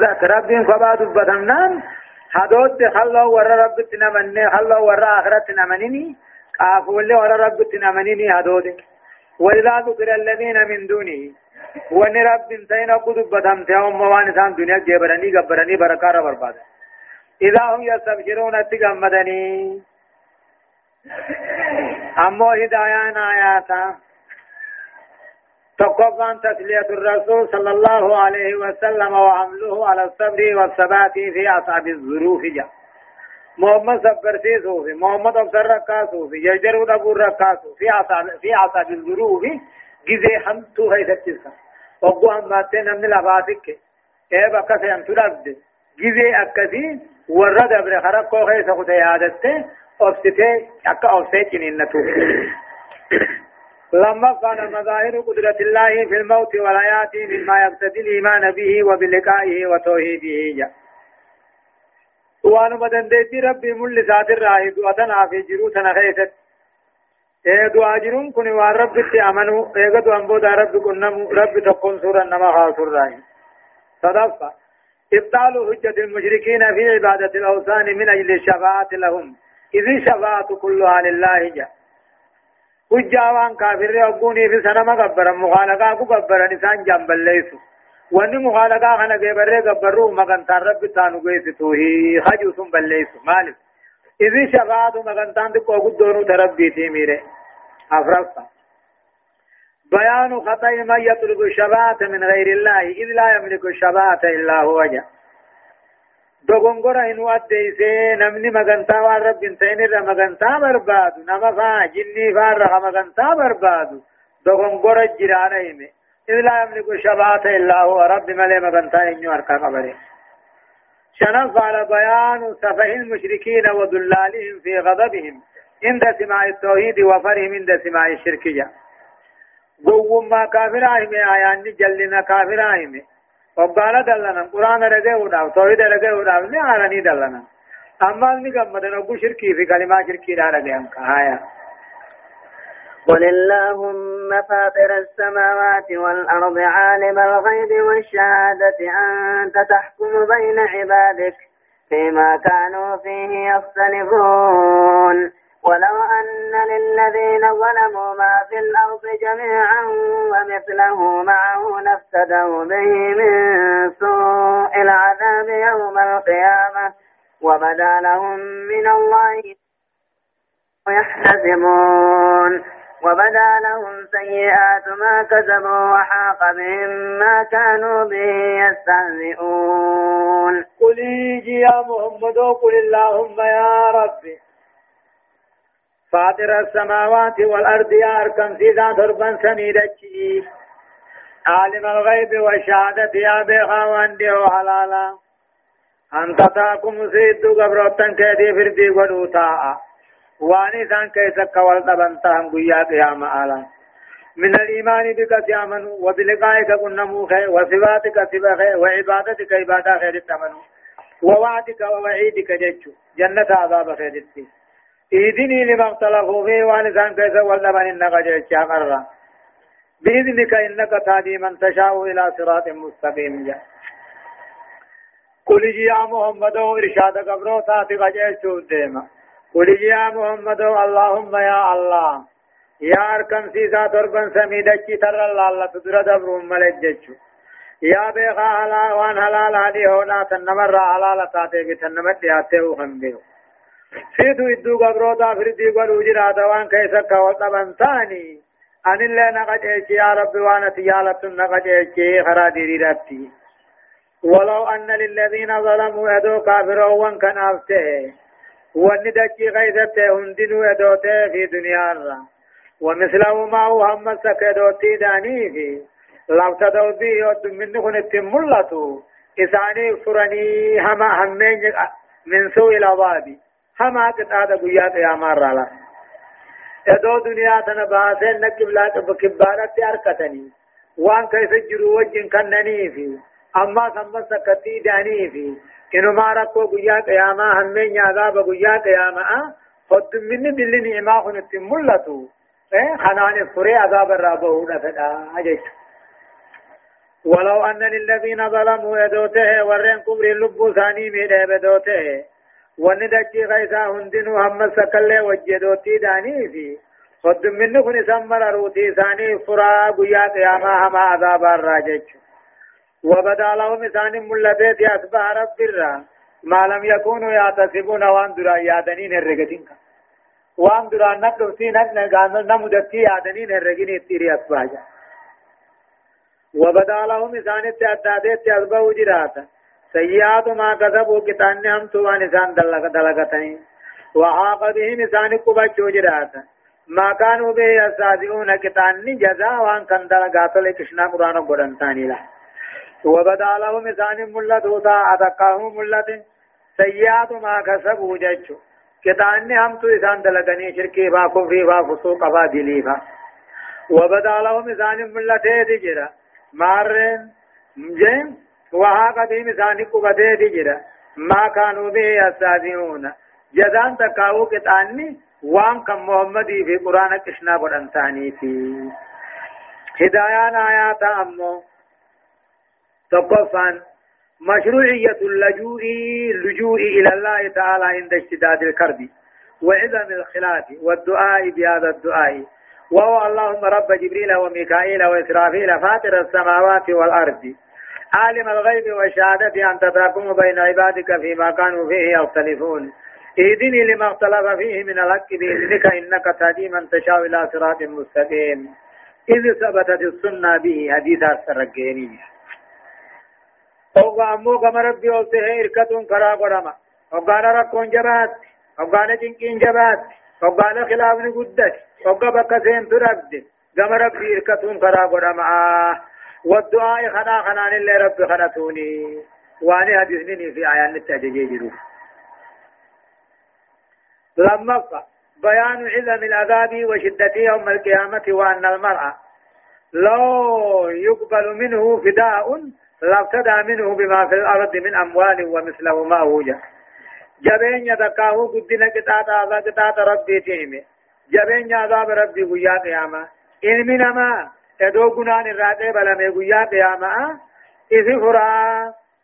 ذات رب فبا دبتمنان هدوت خلو ور رب تنمني خلو ور آخرت نمنيني قافوا اللي ور رب تنمنيني هدوت وإذا ذكر الذين من دونه وان رب انتين قد دبتمت هم وان سان دنيا جبرني قبرني بركار برباد إذا هم يستبشرون اتقمدني أمو هدايان آياتا تقفان تسلية الرسول صلى الله عليه وسلم وعمله على الصبر والثبات في أصعب الظروف جاء محمد صبر في صوفي محمد أبصر ركا صوفي يجرو دبور ركا في أصعب في أصعب الظروف جزي حمتو هي ستسا وقو هم باتين من الأفاتك إيه بقى سيمتو لابد جزي أكسي ورد أبر خرق هي سخط يادته أبستي أكا أبستي جنينتو لما كان مظاهر قدرة الله في الموت والحياة مما يقتضي الإيمان به وبلقائه وتوحيده. جاء بدن ديتي ربي مل ذات الراه دعتنا في جروتنا خيست اے دعا جرون كوني وأن رب تي امنو اے دعا بودا رب كنم رب تقوم سورة نما خاصر راه صدفة. ابطال حجة المشركين في عبادة الأوثان من أجل الشفاعة لهم. إذ الشفاعة كلها لله جاء. حجاوان كافر يقوني في سنة مقبرا مخالقا كقبرا نسان جنبا ليسو واني مخالقا خنا قبر قبرو مغنطان رب تانو قيس توهي خجو سن بليسو مالك إذي شفاعة مغنطان دقو قدونو تربي تيميري أفرصا بيان خطأ من يطلب الشفاعة من غير الله إذ لا يملك الشفاعة إلا هو جاء دغونغورا انو اديسه نمني مغنتا وان رب انتين الر مغنتا بربادو نما فا جني فار مغنتا بربادو دغونغورا جرانا يمي إذ لا يملك الشفاعة إلا هو رب ملي مغنتا إنيو أركا قبره شنف على بيان سفه المشركين وذلالهم في غضبهم عند سماع التوحيد وفرهم عند سماع الشرك جاء قوم ما كافرهم آيان جلنا كافرهم وقال دلنا قرآن رجع وداو توحيد رجع وداو ني عالني دلنا أما ني كم بدن أبو شركي في كلمة شركي لا رجع أنك آية قل اللهم فاطر السماوات والأرض عالم الغيب والشهادة أنت تحكم بين عبادك فيما كانوا فيه يختلفون. ولو أن للذين ظلموا ما في الأرض جميعا ومثله معه لافتدوا به من سوء العذاب يوم القيامة وبدا لهم من الله يحتسبون وبدا لهم سيئات ما كسبوا وحاق بهم ما كانوا به يستهزئون. قل يا محمد قل اللهم يا ربي. فاطر السماوات والأرض يا أركم سيدا تربا سنيدتي عالم الغيب والشهادة يا بيخاوان ديو حلالا أنت تاكم سيدو قبروتن كيدي فردي ودوتا واني سان كيسك والطبنتا هم قيا قيام آلا من الإيمان بك سيامن وبلقائك قنمو خير وصفاتك خير وعبادتك عبادة خير التمنو ووعدك ووعيدك جيتشو. جنة عذاب خير التمنو إذني لما اختلفوا فيه وان كان كيسا ولمن إنك جيتش مرة بإذنك إنك تهدي من تشاء إلى صراط مستقيم. جاء قل يا محمد إرشاد قبرو تاتي قجيتش ديما قل يا محمد اللهم يا الله. يا أركم سيسا دربا سميدك تر الله الله تدر دبر ملجج. يا بيخا حلال وان حلال هذه هونا تنمر حلال تاتي بتنمر دياته وخنبه سيدو إدو قبروتا فردي قلو جراتا وان كيسا كوطبان ثاني أن الله نقجيك يا رب وأنا تيالة نقجيك خرا ديريراتي ولو أن للذين ظلموا يدو كافروا وان كان أفته وان دكي غيثته هندنوا يدوته في دنيا الرا ومثله ما هو هم سكدوتي داني في لو تدو به ومن كن التملتو إساني فرني هما همين من سوء العذاب هما قطعة قيا قياما رالا ادو دنيا تنا باسين نكبلا بكبارة تاركتني وان كيف جرو وجن كنني في اما سمى سكتي داني في انو ما ركو قيا قياما همين عذاب قيا قياما خد من دل نعما خنت ملتو خنان فري عذاب الرابو نفدا اجيت ولو أن للذين ظلموا يدوته ورين كبر اللب ثاني من بدوته وندجي غيثا هندنو هم سكالي وجدوتي داني في. خد منه كن سمر روتي ثاني فرا قيا قياما هما عذاب الراجج. وبدا لهم ثاني ملتيت أصبح رب الرا. ما لم يكونوا يعتصبون وان درا يادنين الرقتين وان درا نقفتي نمدتي يادنين الرقين التيري أصبح وبدا لهم ثاني تعدادت أصبحوا جراتا سیئات ما کذبو کتان نے ہم تو نسان دلگتنی. وحاق به نسان کو بچو جرات ما کانو بے اسازیون کتان نی جزا وان کن دلگاتو لے کشنا قرآن گرنتانی لہ وبدا لهم نسان ملت ہوتا اتقاہو ملت. سیئات ما کذبو جچو. کتان نے ہم تو نسان دلگنی شرکی با کفری با فسوق با دلی با. وبدا لهم نسان ملت ہے دیجرہ مارن، جن وها قديم ثاني قبته دجرا ما كانوا به يستهزئون جزان تقاو كتاني وان كم محمدي في قرآن كشنا قرآن ثاني في هدايان آيات أمو. تقفا مشروعية اللجوء اللجوء إلى الله تعالى عند اشتداد الكرب. وعظم الخلاف والدعاء بهذا الدعاء. وهو اللهم رب جبريل وميكائيل وإسرافيل فاطر السماوات والأرض. عالم الغيب والشهادة أنت تحكم بين عبادك فيما كانوا فيه يختلفون. اهدني لما اختلف فيه من الحق بإذنك إنك تهدي من تشاء إلى صراط مستقيم. إذ ثبتت السنة به حديث السرقيني أوغا أمو كما ربي اوته إركتون كرا قرما اوغانا ركون جبات اوغانا جنكين جبات. اوغانا خلاف نقدت أوغا بكا سين ترقد. كما ربي كرا قرما والدعاء خنا خنا لله رب خنتوني واني حديثني في آيان التججي جروف لما بيان عظم العذاب وشدته يوم القيامة وأن المرأة لو يقبل منه فداء لابتدى منه بما في الأرض من أموال ومثله ما وجه جبين يتقاه قدنا قطعة عذاب قطعة ربي تيمي. جبين عذاب ربي قيا قيامة. إن من ما ادو گنان راتے بلا میں گویا قیاما اسی فرا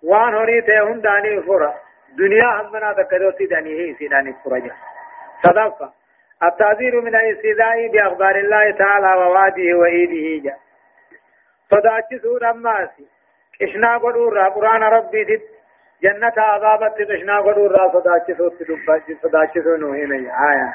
وان ہونی تے ہن دانی فرا دنیا ہم منا تکدوتی دانی ہی اسی دانی فرا جا التعذير من الاستهزاء بأخبار الله تعالى ووعده وإيده جا صداچ سور أماسي كشنا قدور قرآن ربي تد جنة عذابت كشنا قدور را صداچ سور تدبا صداچ سور نوهي آية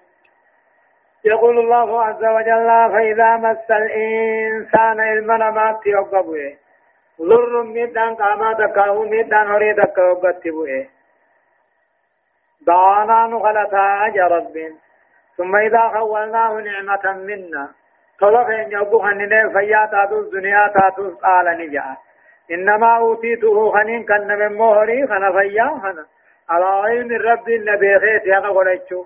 يقول الله عز وجل فإذا مس الإنسان المنامات يقبوه ضر ميدان قاما تكاو ميدان هري تكاو قتبوه دعانا نغلطا يا رب ثم إذا خولناه نعمة منا. طلق إن يبوه أننا فيا تاتو الدنيا تاتو قال نجا. إنما أوتيته خنين كان من مهري خنا فيا خنا. على علم رب النبي خيت يا قولتشو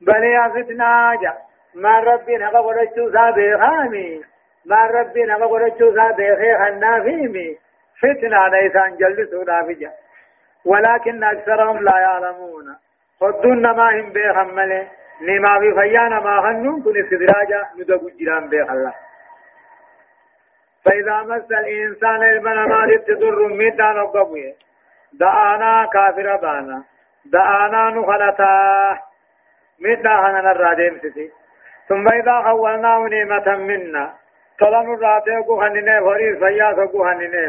بل يا فتنا جا ما ربي نغا قرچو سا بيخامي ما ربي نغا قرچو سا بيخي خنا فيمي فتنا نيسان جلسو دافجا ولكن أكثرهم لا يعلمون. خدون ما هم بيخم ملي. نما في فيانا ما خنون كن استدراجا. ندقو جرام بيخ الله. فإذا مس الإنسان المنامات تضر ميتان وقبوه دعانا كافر بانا. دعانا نخلطاه مدنا هنا الرادم سيتي ثم إذا خولناه نعمة منا ہننے بھری سیا سو کو ہننے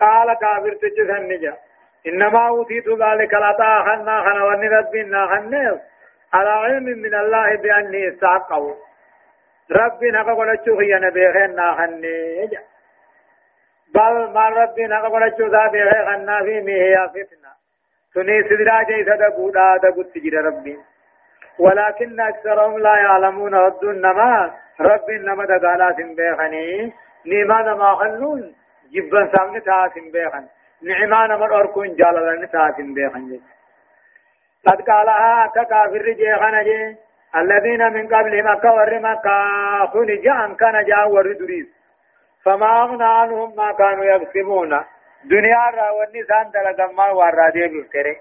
قال کافر تجسن نجا. إنما أوتيت ذلك العطاء خنا خنا وني ربنا خنا على علم من الله بأني استحقه. ربي نقا قلتشو هي نبي خنا خنا بل ما ربي نقا قلتشو ذا بي خنا في مهي فتنة. سني سدرا جيسا دقودا دقود تجير ربي. ولكن أكثرهم لا يعلمون ودون نما ربي نما دقالات بيخني نما ما خلون جبا سامن تاسم بيخن نعما نما أركون جاللا تاسم بيخن قد قالها ككافر جيخن جي. الذين من قبل مكة ور مكة. خن جان كان جاء ور دريس فما أغنى عنهم ما كانوا يكسبون. دنيا را والنسان دلقما ورا دي بفتري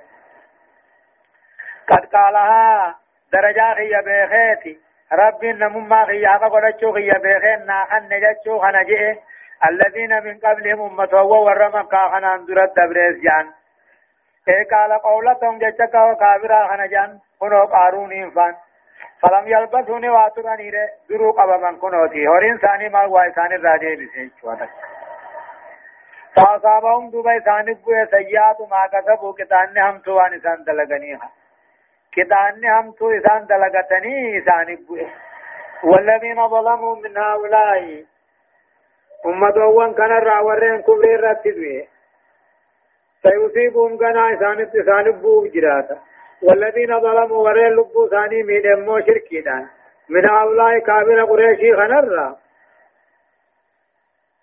قد قالها درجا خيا بيخيتي. رب نمما خيا قدچو خيا بيخين ناخن نجچو خنجئ. الذين من قبلهم أمة ورما كاخنا اندرت دبريس جان. اي قال قولتهم جچكا وكابرا خنجان. كنو قارون إنفان. فلم يلبثوا نواتراني درو قبا من كنوتي هورين ثاني ما هو ثاني راجي بسيچ واتك فأصابهم دوبا ثاني بو سيئات ما كسبوا كتان هم توان سان دلغنيها كدان هم تو إسان دلغتني إسان والذين ظلموا من هؤلاء. أمتوان كان الرعورين كبرين رتدوه سيصيبهم كان إسان إسان بوء جراتا. والذين ظلموا ورين لبو ثاني من أمو شركيدان من هؤلاء كابر قريشي خنر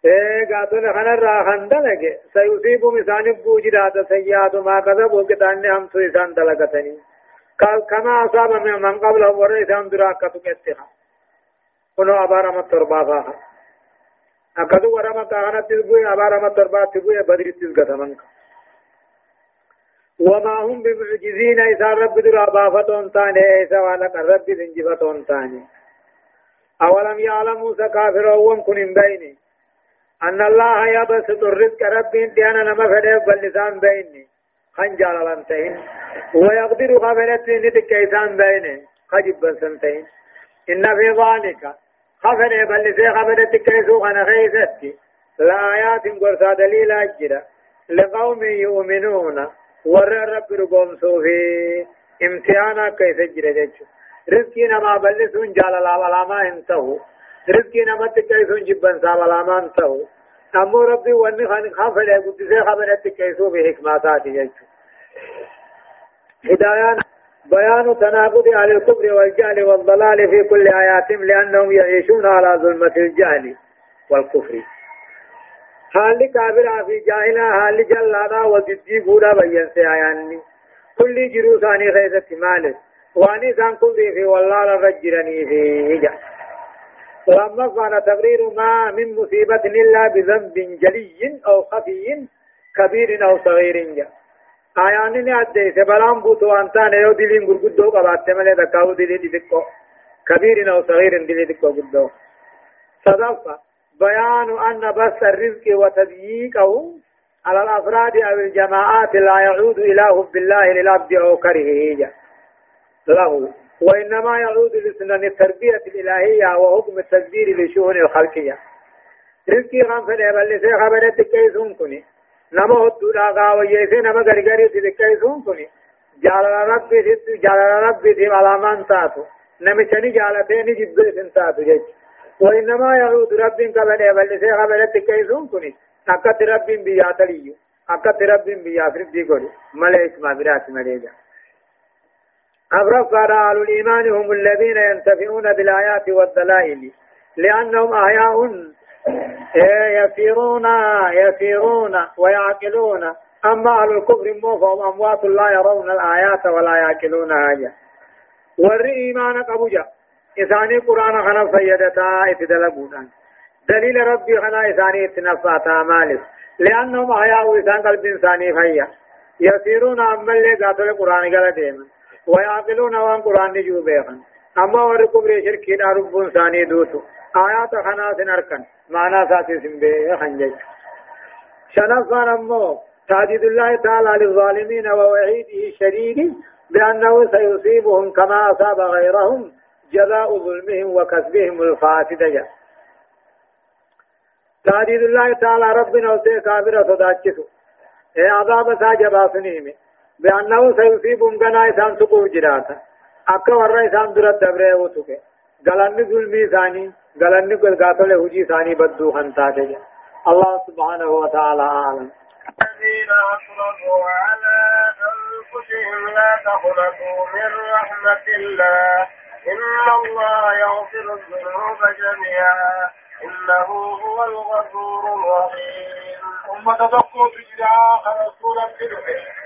إيه قاتل خنر خندلق سيصيبهم إسان بوء جراتا. سيئات ما كذبوا كتان هم تو إسان دلغتني كما أصاب من من قبله ورئيس أندرا كتو كتها كنو أبارا مطربا فاها أكدو ورما كاغنا تزبوي أبارا مطربا تبوي بدري تزغتا منك وما هم بمعجزين إذا رب در أبافتون تاني إذا وأنا رب زنجفتون تاني أولم يعلموا سكافر وهم كن بيني أن الله يبسط الرزق رب انتيانا نما فدف باللسان بيني خنجال لنتين ويقدر خبرت نتك كيسان بينه. خجب سنتين إن في ذلك خبر بل في خبرت كيسو خنا خيستي لآيات قرصا دليل أجرا لقوم يؤمنون. ور رب رقوم صوفي. امتحانا كيف جرى جيشو رزقي نما بلسون جالالا ولا ما انتهو. رزقي نما تكيسون جبن سا ولا ما انتهو. أمو ربي واني خان خافر قدسي خبرت كيسو بحكماتات جيشو هدايان بيان تناقض على الكفر والجهل والضلال في كل آياتهم لأنهم يعيشون على ظلمة الجهل والكفر حال كافر في جاهلا حال جلالا وجدي بودا بيان سي آياني كل جروساني خيزة مالك واني سان كفر في والله لرجرني في هجا لما كان تقرير ما من مصيبة إلا بذنب جلي أو خفي كبير أو صغير. جاء آيان ني أدى سبلان بوتو أنتان يو دلين غرغدو قبات ملي دكاو دلين دكو كبير أو صغير دلين دكو غدو صدفة بيان أن بس الرزق وتضييقه على الأفراد أو الجماعات لا يعود إلى حب الله للعبد أو كرهه له وإنما يعود لسنن التربية الإلهية وحكم التدبير لشؤون الخلقية. رزقي غنفل يبلي سيخبرت كيسون كني نما هدودا غاويسه نما غرغري تذكيسون كوني جالال ربي ست جالال ربي دي علامان تاتو. نمي چني جالتيني جبه سنتاتو جيش. وإنما يعود رب قبل بلسه قبل تكيسون كوني أكت رب بيات ليو أكت رب بيات رب دي قولي ملئ اسمع برات ملئ أبرف أهل الإيمان هم الذين ينتفعون بالآيات والدلائل لأنهم أحياء يسيرون يسيرون ويعقلون. أما أهل الكفر فهم أموات لا يرون الآيات ولا يعقلون آية ور إيمان قبوجا إساني قرآن خنا فيدتا اتدلقون دليل ربي خنا إساني إتنفاتا مالس. لأنهم أحياء إسان قلب إنساني فيا يسيرون أما اللي قاتل القرآن قال ديما. ويعقلون وان قرآن نجو بيخن أما ور كفر شركين أرب إنساني دوتو آيات خنا سنركن معنى ساتي سنبه خنجج شنفا نمو تعديد الله تعالى للظالمين ووعيده الشديد بأنه سيصيبهم كما أصاب غيرهم جزاء ظلمهم وكسبهم الفاسد. جاء تعديد الله تعالى ربنا وسي كافر صداتشسو إيه عذاب ساجبا سنيمي بأنه سيصيبهم غنا إسان سقوف جراتا أكا ورى إسان درد دبرة وسكه غلني ظلمي ثاني غلني قاتل هجي ثاني بدو خنتا الله سبحانه وتعالى أعلم. الذين أسرفوا على أنفسهم لا تقنطوا من رحمة الله. إن الله يغفر الذنوب جميعا. إنه هو الغفور الرحيم. أمة تدقوا تجرى رسول الله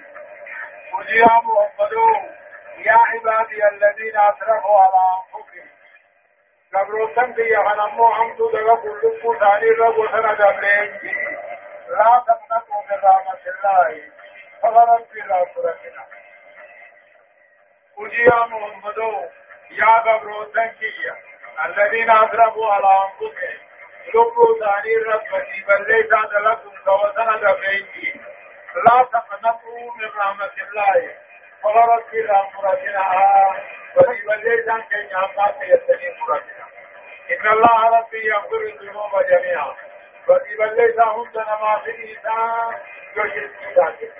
قل يا محمد يا عبادي الذين أسرفوا على أنفسهم. قبل تنبي غنمو حمد دغا كل ثاني رب وسنا دبلين لا تقنطوا من رحمة الله. فغرب في رحمتنا قل يا محمد يا قبل تنبي الذين أسرفوا على أنفسهم. لبوا ثاني لكم كوسنا دبلين لا تقنطوا من رحمة الله. فغرت في رحمتنا وليس كي يعطاك يستني مرتنا إن الله ربي يغفر الذنوب جميعا. وليس هم ما في الإنسان يشرك ذاته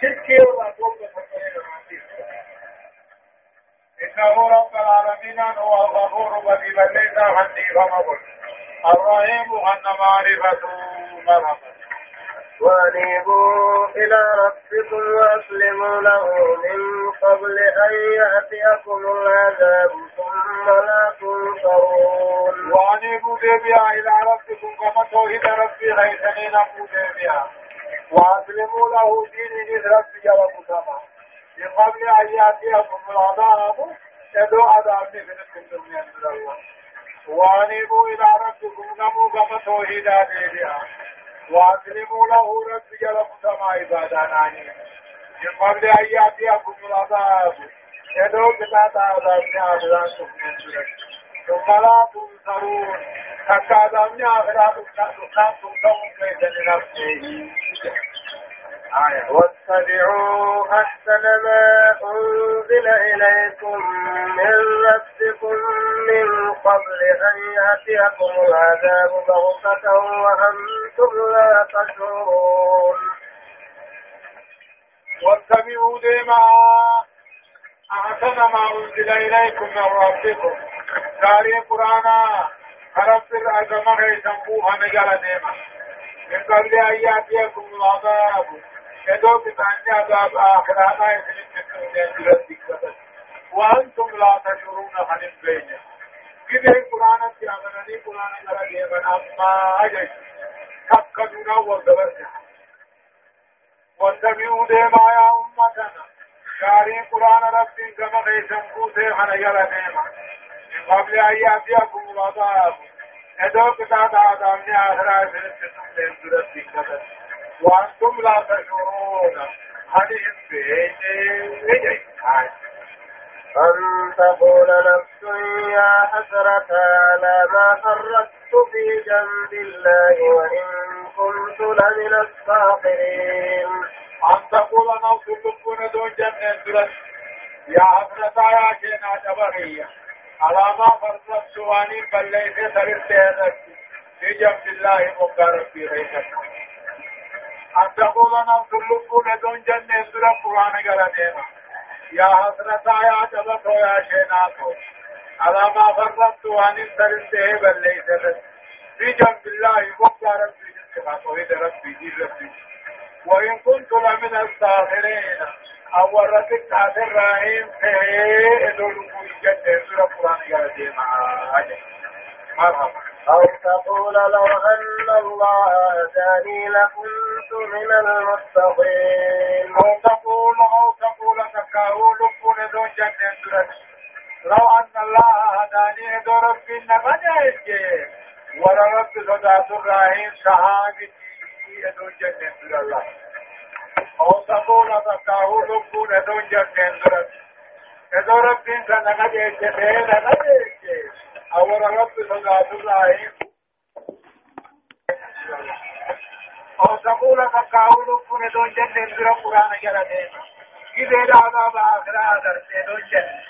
شركي ولا توبة إنه رب العالمين هو الغفور وليس عني فمقل الرحيم أن معرفته مرحبا وأنيبوا إلى ربكم وأسلموا له من قبل أن يأتيكم العذاب ثم لا تنصرون. وأنيبوا ديبيا إلى ربكم كما توحيد ربي غيثني نمو ديبيا وأسلموا له دين ربي ومسامة من قبل أن يأتيكم العذاب يدعو عذاب من الله. وأنيبوا إلى ربكم نمو كما توحيد ديبيا وأسلموا له رب جل سما عبادانا من قبل أن يأتيكم العذاب. يدعو كتاب عذاب عذاب ثم لا تنصرون حتى عذاب آخرات تقام تنصرون كيف لنفسه. واتبعوا أحسن ما أنزل إليكم من ربكم من قبل أن يأتيكم العذاب بغتة وأنتم لا تشعرون. واتبعوا ديما أحسن ما أنزل إليكم من ربكم. قارئ قرآن رب الأعظم غيثنبوها نجل ديما. من قبل أن يأتيكم العذاب. يدوك تعني عذاب آخر ما يسلم وأنتم لا تشعرون عن البين. كده القرآن في أمنني قرآن ديما أما أجل تفقدنا وزبرنا واتبعوا ديما يا أمتنا شاري قرآن رب كما غيثم قوسي خنا يلا ديما من قبل أن يأتيكم العذاب. يدوك تعني عذاب آخر ما يسلم وأنتم لا تشعرون. هذه البين أن تقول نفس يا حسرة على ما فرطت في جنب الله وإن كنت لمن الساخرين أن تقول نفس تكون دون جنة يا حسرة يا كينا جبرية على ما فرطت وأني بل ليس سررت في جنب الله مقارب في ريتك أن تقول نفس اللقون دون جنة سورة قرآن قرأتنا يا حسرة يا جبت يا شيناتو على ما فرطت وان سرته بل ليس في جنب الله مقارب في جنة توحيد ربي دي ربي. وإن كنت لمن الساخرين أو رتك كافر راهيم في دول جنة سورة قرآن قرأتنا مرحبا. أو تقول لو أن الله هداني لكنت من المتقين. أو تقول أو تقول تكاو لكون دون جنة لو أن الله هداني دو ربي نبنى ورب صدات الرحيم شهادتي دون جنة الله أو تقول تكاهو لبون دون جنن درس اذا ربين كان نجي أو رب سنغات الله أو تقول تكاهو لبون دون جنن درس قرآن جلده إذا العذاب آخرة درس دون جنن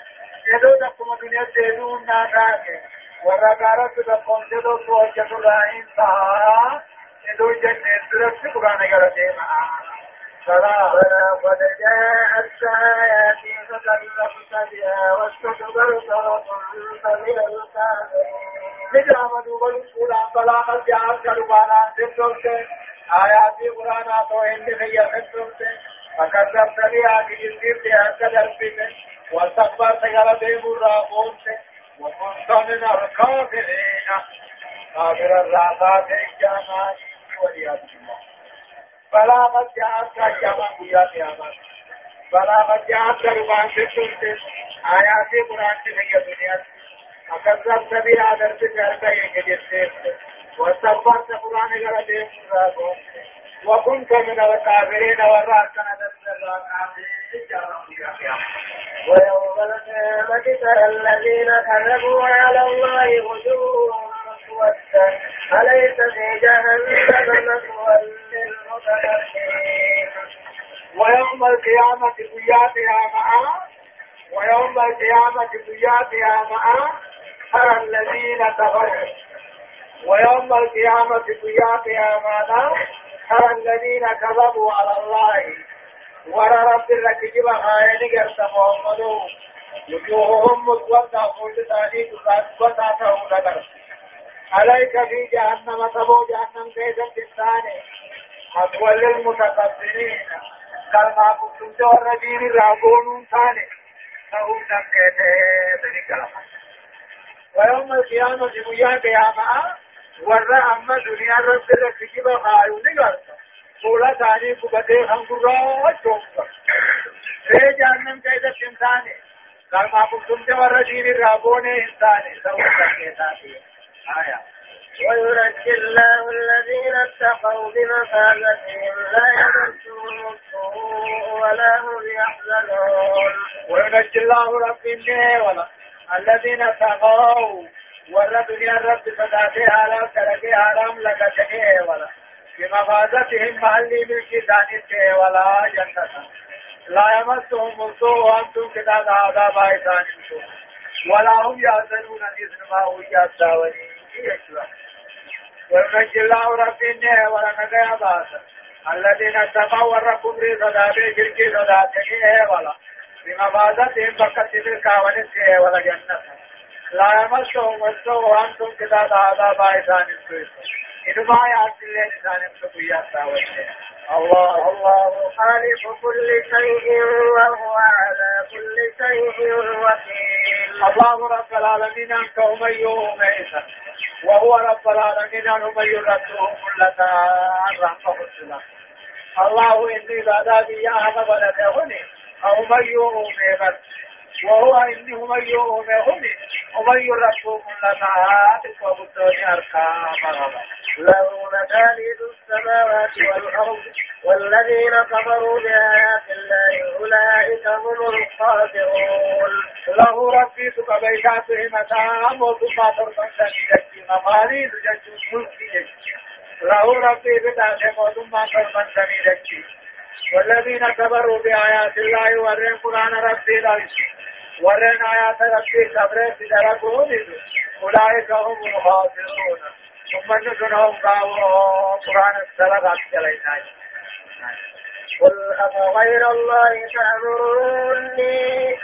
يدو تقوم دنيا تدون ناتاك ورقارة تقوم تدو سوجة الله انتهى يدو جنن درس قرآن جلده فلا قد جاءت آياتي فكذبت بها واستكبرت وكنت من الكافرين. نجام دوبل القرآن فلا قد جاءت كربانا سبتوت آياتي قرآن تو إني هي سبتوت فكذبت بها كجزيرت أكدرت واستكبرت غلبي مرابوت وكنت من الكافرين. كافر الرعبات الجامعات والعياذ بالله فلا قد جاءت كما يا قيامة. فلا قد جاءت ربان سنت آيات قرآن في الدنيا أكذبت بها درس جرد يجد واستغفرت قرآن غرد وكنت من الكافرين والرأسنا درس ويوم القيامة ترى الذين كذبوا على الله وجوههم مسودة أليس في جهنم مثوى ويوم القيامة قياتها معا ويوم القيامة قياتها معا ترى الذين كفروا. ويوم القيامة قياتها معا ترى الذين كذبوا على الله. ورى رب الركب خائن قرد محمد وجوههم مسودة قول ثاني تسادة تهون عليك في جهنم تبو جهنم كيف الثاني أقوى للمتقبلين كما كنتم تورجين الرابون ثاني. فهم نمكته ويوم القيامة بيان قيامة. ورى أما دنيا رب الكتب خايون قرص قولا ثاني كبته خنقرا چومك اے جهنم كيف الثاني كما كنتم تورجين الرابون ثاني. سوف تكتاتي آية. وينجي الله الذين اتقوا بمفازتهم لا يمسهم السوء ولا هم يحزنون. وينجي الله ربنا ولا الذين اتقوا. ورد دنيا الرب صداته على تركه حرام لكته ولا بمفازتهم محلي ملك ثاني ولا جنة لا يمسهم السوء وانتم كتاب عذاب عيسان ولا هم يحزنون إذن ما هو يحزنون وينجي الله ربنا ولا نجا باسا الذين اتقوا والركبر صدابه شركي صدابه ولا. بمفازتهم بكت بالكاونسه ولا جنة لا يمسهم السوء وأنتم كتاب عذاب السوء إنما يأتي الله إنسان الله الله خالق كل شيء وهو على كل شيء وكيل الله رب العالمين أنت هم يوم عيسى وهو رب العالمين أن هم يردهم كل عن رحمه الله الله إني بعد يا أحمد ولده أو من يوم وهو إني هم يوم هني ومن كل معاد وبدون أركام له مكاليد السماوات والأرض والذين كفروا بآيات الله أولئك هم الخاسرون. له ربي تقبيشاته متام وثم تربن تنجي مقاليد جج ملكي له ربي بتاته وثم تربن تنجي والذين كفروا بآيات الله ورين قرآن ربي لا ورين آيات ربي كبرين في درقون أولئك هم الخاسرون. ثم نسنهم قاووا قرآن السلام علينا قل أفغير الله تأمروني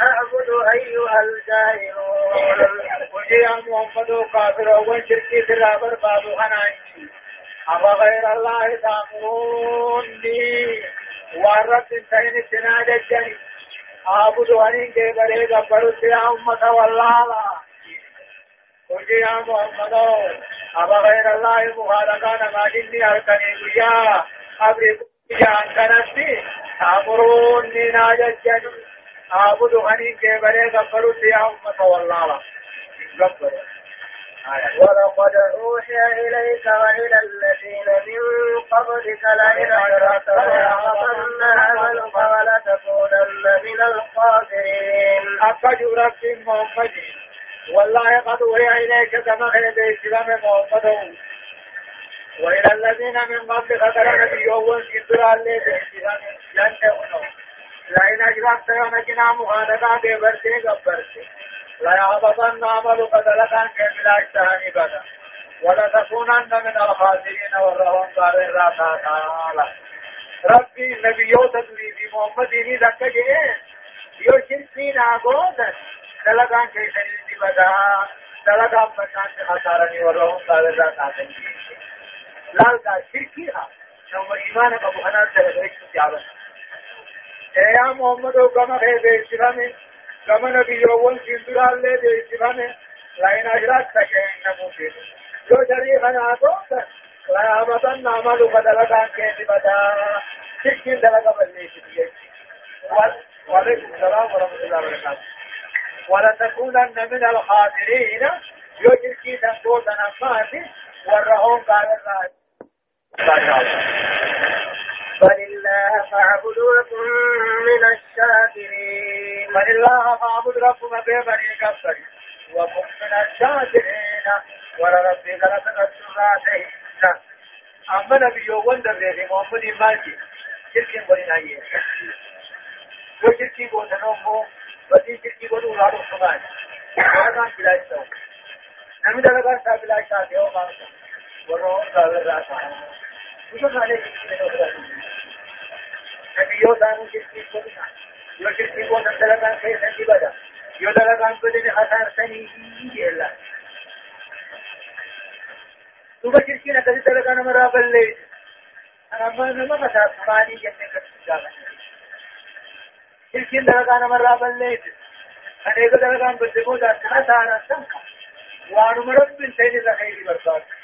أعبد أيها الجاهلون. قل يا محمد كافر وشركي سرابر بابو خنائي أفغير الله تأمروني وارد انتهين السنادة الجني أعبد أنين كبري قبرت يا أمة والله. قل يا محمد أبا غير الله مخالقان ما جني أركني بيا أبري جان كنتي تأمروني ناججن أعبد أنين كبري قبرت يا أمة والله. قبر ولقد أوحي إليك وإلى الذين من قبلك لئن أشركت ليحبطن عملك ولتكونن من الخاسرين. أكجو رب محمد. والله قد وهي إليك كما خير إسلام محمد. وإلى الذين من قبلك ترى نبي أول كدر الله بإسلام لن تكونوا. لئن أشركت ونجنا مخالفة ببرتي قبرتي لا يحبطن عملك دلكا كبلا اجتهاني بدا ولتكونن من الخاسرين والرهم قال الله تعالى ربي نبيو تدريدي محمد ديني دكا جئين یو شرکی ناگود دلگان کے شریر دی بدا دلگان بنان سے خسارنی ورہم قابل ذات آتن کی لال کا شرکی ہا نو ایمان کا بہنان اے محمد و گمہ ہے كما نبي يوم سندرا اللي بيتفانه لين أجرات تكين نموتين. جو شريخا ناتو لا أبطن نعمل بدلقان كيف بدا. تكين دلقا بلني شديد وعليكم السلام ورحمة الله وبركاته. ولا تكونن من الخاسرين. يشركي تنقو تنفات والرهون قال الله فلله فاعبد وكن من الشاكرين. فلله فاعبد ربك ببني كفر. وكن من الشاكرين. ولربك لتنسراتين أما نبي يوم دبره محمد مالكي شركين بني نايه وشركي بوتا نومو. بدي شركي بنو لارو سمان وكان بلا يستوى نمي دلقان سابلا يستوى یودان صبح کسی نہ అనేక తరగా వాడు మరొక పెంచేది రకైది పడతాడు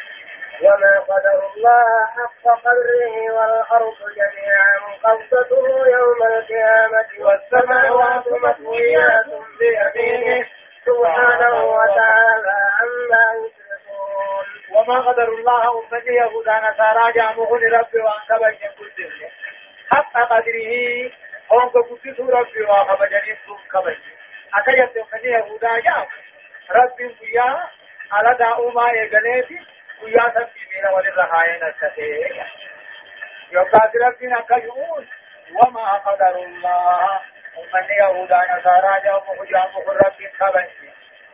وما قدر الله حق قدره والأرض جميعا قبضته يوم القيامة والسماوات مطويات بيمينه سبحانه وتعالى عما يشركون. وما قدر الله أمتي يهودا نصارى جامعون ربي وأنك بين كل حق قدره أنك كنت ربي وأخبجني ثم كبج أكيد أمتي يهودا جام ربي فيا على داؤما إغنيتي فيا سبي ميرا وللرهاين الكثير يوكاد ربنا كيون. وما قدر الله. أمتي يهودا نصارى جامعون جامعون ربي كبج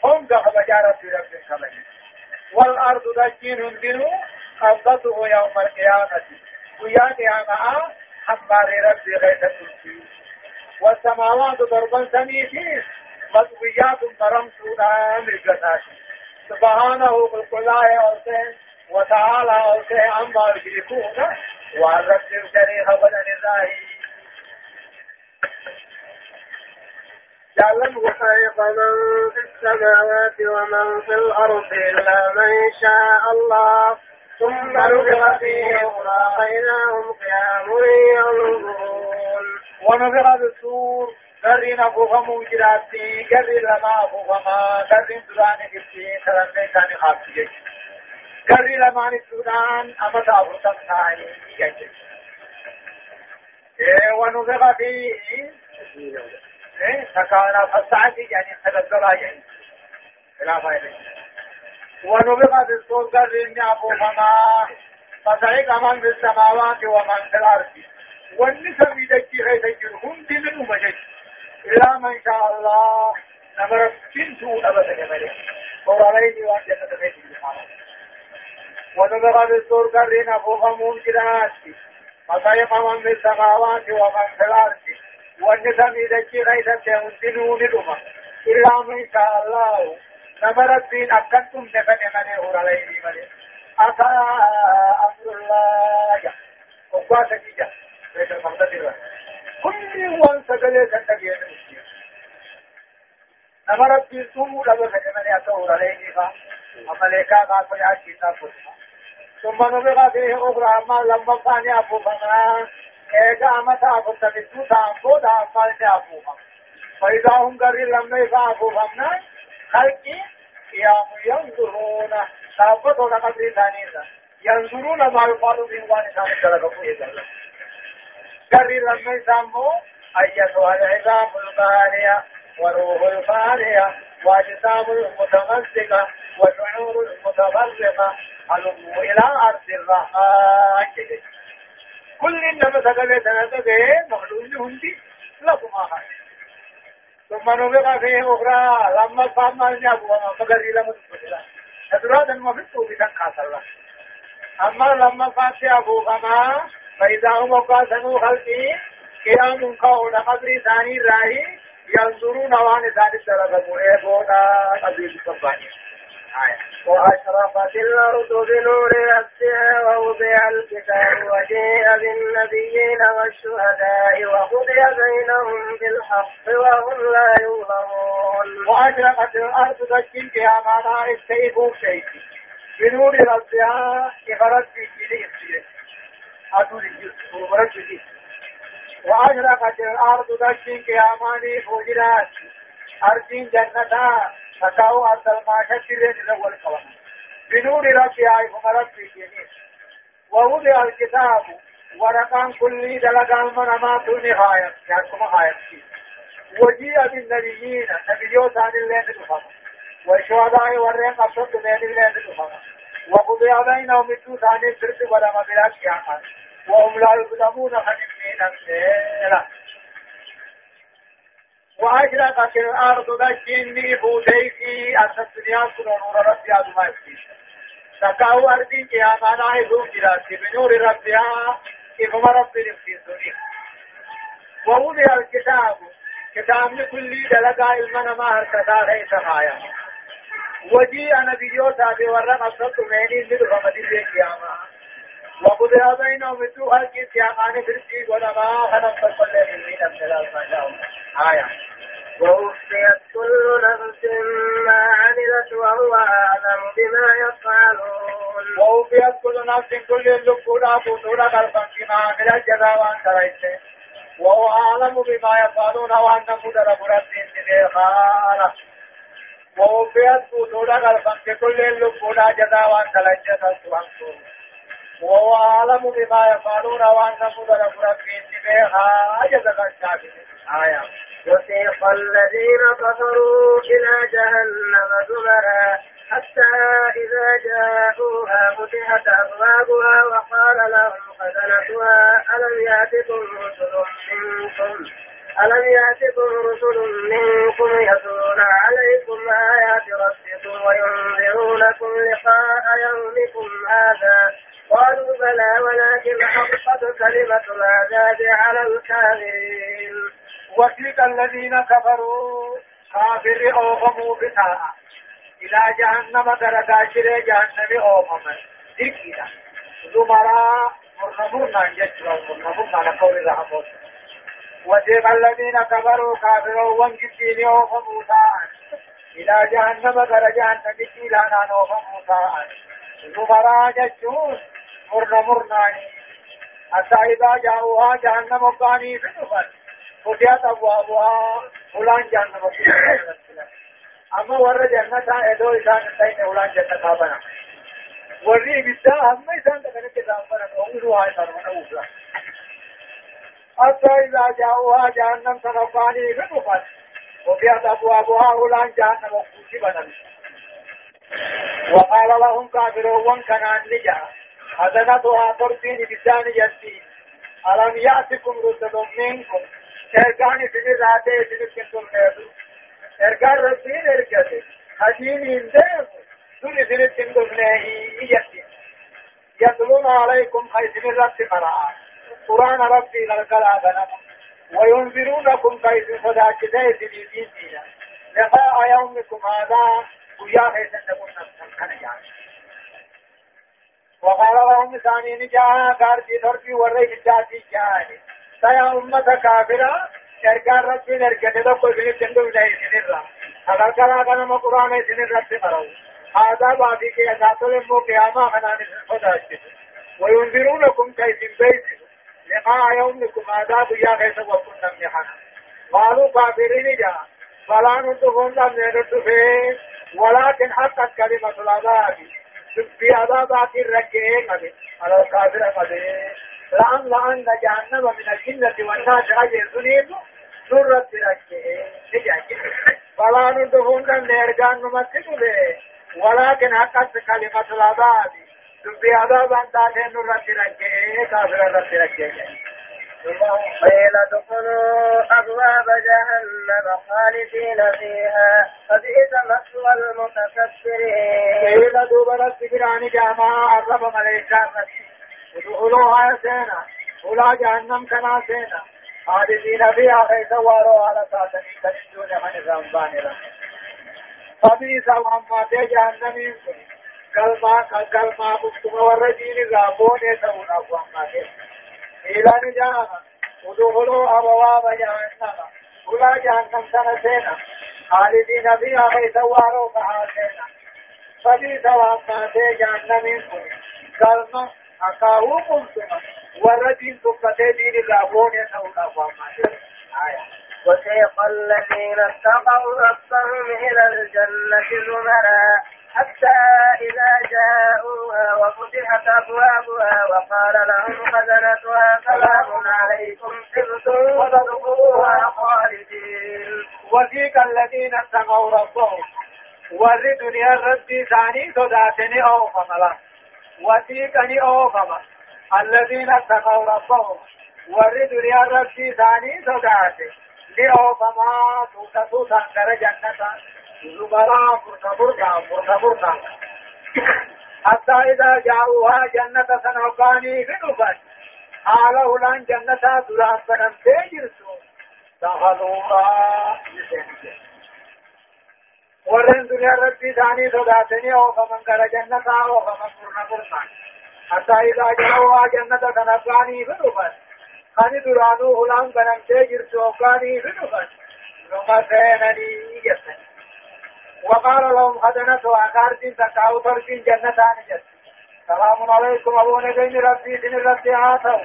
هم كبجا ربي ربي كبج والأرض دجين هندنو قبضته يوم القيامة. ويا قيامة حمار ربي غيث الكرسي. والسماوات ضربا سميتين. مطويات مرمسونا ملقتاش سبحانه بالقلاء أوسين وتعالى أوسين عما يشركون والرب الشريخ بدن الراهي يعلم خلق من في السماوات ومن في الأرض إلا من شاء الله. ثم نفخ فيه أخرى فإذا هم قيام ينظرون ونفخ بالسور قرين أفوفمو جراتي قرين لما أفوفما قرين دراني كبتي سرمي كان خاصي قرين لما نسودان أما تأفرتم ثاني يجب ونفخ فيه سكانا فسعتي يعني تبدلا يعني لا فائدة ونبقى بالصور قرين أبو فما فسعيك من في السماوات ومن في الأرض والنسب يدجي غيث الجرهم دين المجد إلا من شاء الله. نمر سنسو أبدا جمالي وراليه وان جنة بيت الجمال ونبقى بالصور قرين أبو فمون جراتي فسعيك من السماوات ومن في الأرض. والنسب يدجي غيث الجرهم دين إلا من شاء الله. نمر الدين أكنتم نفن من عليه ملي أتى أمر الله. وقوة جيجا بيت المقدس كل وان سجل سنتجين نما ربي سوء لبس من يتور عليه أمريكا قال فيا شيطان ثم نبغى فيه أخرى ما لما كان أبو فما إيجا متى أبو تبتو تأبو تأبو تأبو فإذا هم قرر لما يفعبوا فمنا خلقي قيام ينظرون تأبو تقدر ثانية ينظرون ما يقال من وان ثاني تلقوا إذا قرر لما يسموا أيتها العظام البانية وروح الفانية واجسام المتمزقة وشعور المتفرقة هلموا إلى أرض الرحمن. كل إنما سقل سنتبه مخلوق لهم دي لكم آخر. ثم نبقى فيه أخرى لما فهم النبوة مقرر لهم الفتلة أدراد المفتو بتنقى الله أما لما فات أبو فإذا هم قاسموا خلقي قيام قول قبر ثاني راهي ينظرون وان ثاني ترغبوا إيبونا قبل سبحانه وأشرقت الأرض بنور نفسها ووضع الكتاب وجيء بالنبيين والشهداء وقضي بينهم بالحق وهم لا يظلمون. وأشرقت الأرض تشكيل يا مانا استيقوا شيء. بنور ربها إخرت في جيل أدول الجزء وأشرقت الأرض تشكيل يا ماني فوجرات أرضين جنتا فتاو أرض الماشة لين الأول قوام بنور ربها إفهم ربي جميل ووضع الكتاب ورقان كل دلقان من أمات نهاية يعني كما هاية وجيء بالنبيين نبيوت عن الله تفهم والشهداء والرين قصد من الله تفهم وقضي بينهم الدوس عن الفرد ولما بلا كيامان وهم لا يظلمون خنمين أمثيلا وأشرقت الأرض دجيني بوديكي أن الدنيا سنور ربي أدوما تكاو أرضي قيامان عيدون جراتي بنور ربها إفهم ربي نفسي ووضع الكتاب. كتاب لكل دلقا إلمنا ما هركتا ليس غاية وجيء نبيوتا بورق أصدق ميني لدفع مدل القيامة. وقضي بينهم الدو خلق القيامان فرسي ولما خلق كل من أبدال ما شاء آية. ووفيت كل نفس ما عملت وهو أعلم بما يفعلون. ووفيت كل نفس كل اللقونا بطولة قلبا بما عمل الجزاء وان تريته وهو أعلم بما يفعلون وأن مدر مرسين بخارة ووفيت بطولة قلبا كل اللقونا جزاء وان تريته سبحانه وهو أعلم بما يفعلون وأن مدر مرسين بخارة جزاء الشافعين آية وسيق الذين كفروا إلى جهنم زمرا حتى إذا جاءوها فتحت أبوابها وقال لهم خزنتها ألم يأتكم رسل منكم ألم يأتكم رسل منكم يتلون عليكم آيات ربكم وينذرونكم لقاء يومكم هذا؟ قالوا بلى ولكن حقت كلمة العذاب على الكافرين. وسيق الذين كفروا كافر أوغموا بتاعة إلى جهنم درجاشر جهنم أوغم ذكرا زمراء مرنمرنا يجرى مرنمرنا لقول الرحمن وسيق الذين كفروا كافروا أوغموا تاعة إلى جهنم درجان نبكي لنا أوغموا تاعة زمراء جتون مرنمرنا حتى إذا جاءوها جهنم قاني في النفر فتحت أبوابها فلان جهنم أما ور جنة إدو إسان تين فلان جنة بنا وري بدا هم إسان تكن كتاب بنا أولو هاي سرمنا أولا حتى إذا جاءوها جهنم تنفاني فنفت وفتحت أبوابها فلان جهنم وكوشي بنا وقال لهم كافرون كان نجا حسنتها ترسين بسان يسين ألم يأتكم رسل منكم؟ ارجعني في ذاته في كنتم نيرو ارجع ربين ارجعته حدين يندم سوري في كنتم نيهي يتي يتلون عليكم خيث من رب قراءة قرآن ربي للقلاء بنا وينذرونكم كيف صداكته في ديننا لقاء يومكم هذا. ويا خيث تكون نفسا كان يعني وقال لهم ثاني نجاها كارتي تربي وري بجاتي جاني سيا أمة كافرة ارجع ربي نرجع تدق في الجنة جاي سنرا أگر كلا كنا ما قرآن سنرا تقرأ هذا بعدي كي أساتل مو قيامة خنا نسخدا وينذرونكم كيف بيت لقاء يومكم عذاب يا غيث وكنا منحنا قالوا كافرين جاء فلا نتقون لم يردفه ولكن حقت كلمة العذاب في عذابات الرجين على الكافر قدير لأن لأن جهنم من الجنة والناس أجل سنين رجين فلا نتقون لم يرجان نمثل ولكن حقت كلمة العذاب في عذاب أن تاتين نرد رجين كافر رد رجين قيل ادخلوا أبواب جهنم خالدين فيها فبئس مثوى المتكبرين قيل دوبر السبران جامعة الرب ملائكة ادخلوها سينا ولا جهنم كنا سينا خالدين فيها كيس وارو على ساتني تنجون من زنبان فبئس وما جهنم يمكن كلمة كلمة مكتومة والرجين زابون يتون أبوان إلى نجاة ودخلوا أبواب جهنم ولا جهنم سنتين خالدين فيها كيس وارو فحاسين فبي سواء جهنم كلمة أكاو قلتما والرجل تبتي دين الأبون يسوء الأفوام وسيق الذين اتقوا ربهم إلى الجنة زمرا حتى إذا جاءوها وفتحت أبوابها وقال لهم خزنتها سلام عليكم طبتم فادخلوها خالدين. وفيك الذين اتقوا ربهم. ور دنيا ربي ثاني صداتني أو فملا وفيكني أو فما الذين اتقوا ربهم. ور دنيا ربي ثاني صداتني لأو فما توتا توتا جنة زمرا مرتبرقا مرتبرقا حتى إذا جاءوها جنة سنوكاني غنفا حاله لأن جنة دران بنم تجرسو دخلوها ورن دنيا ربي ثاني صداتني أو فمن قال جنة أو فمن مرتبرقا حتى إذا جاءوها جنة سنوكاني غنفا خاني درانو هلان بنم تجرسو كاني غنفا نما سينني يسن وقال لهم خزنة أكارتين تكاو تركين جنة آنجت سلام عليكم أبو نجين ربي سن ربي آتوا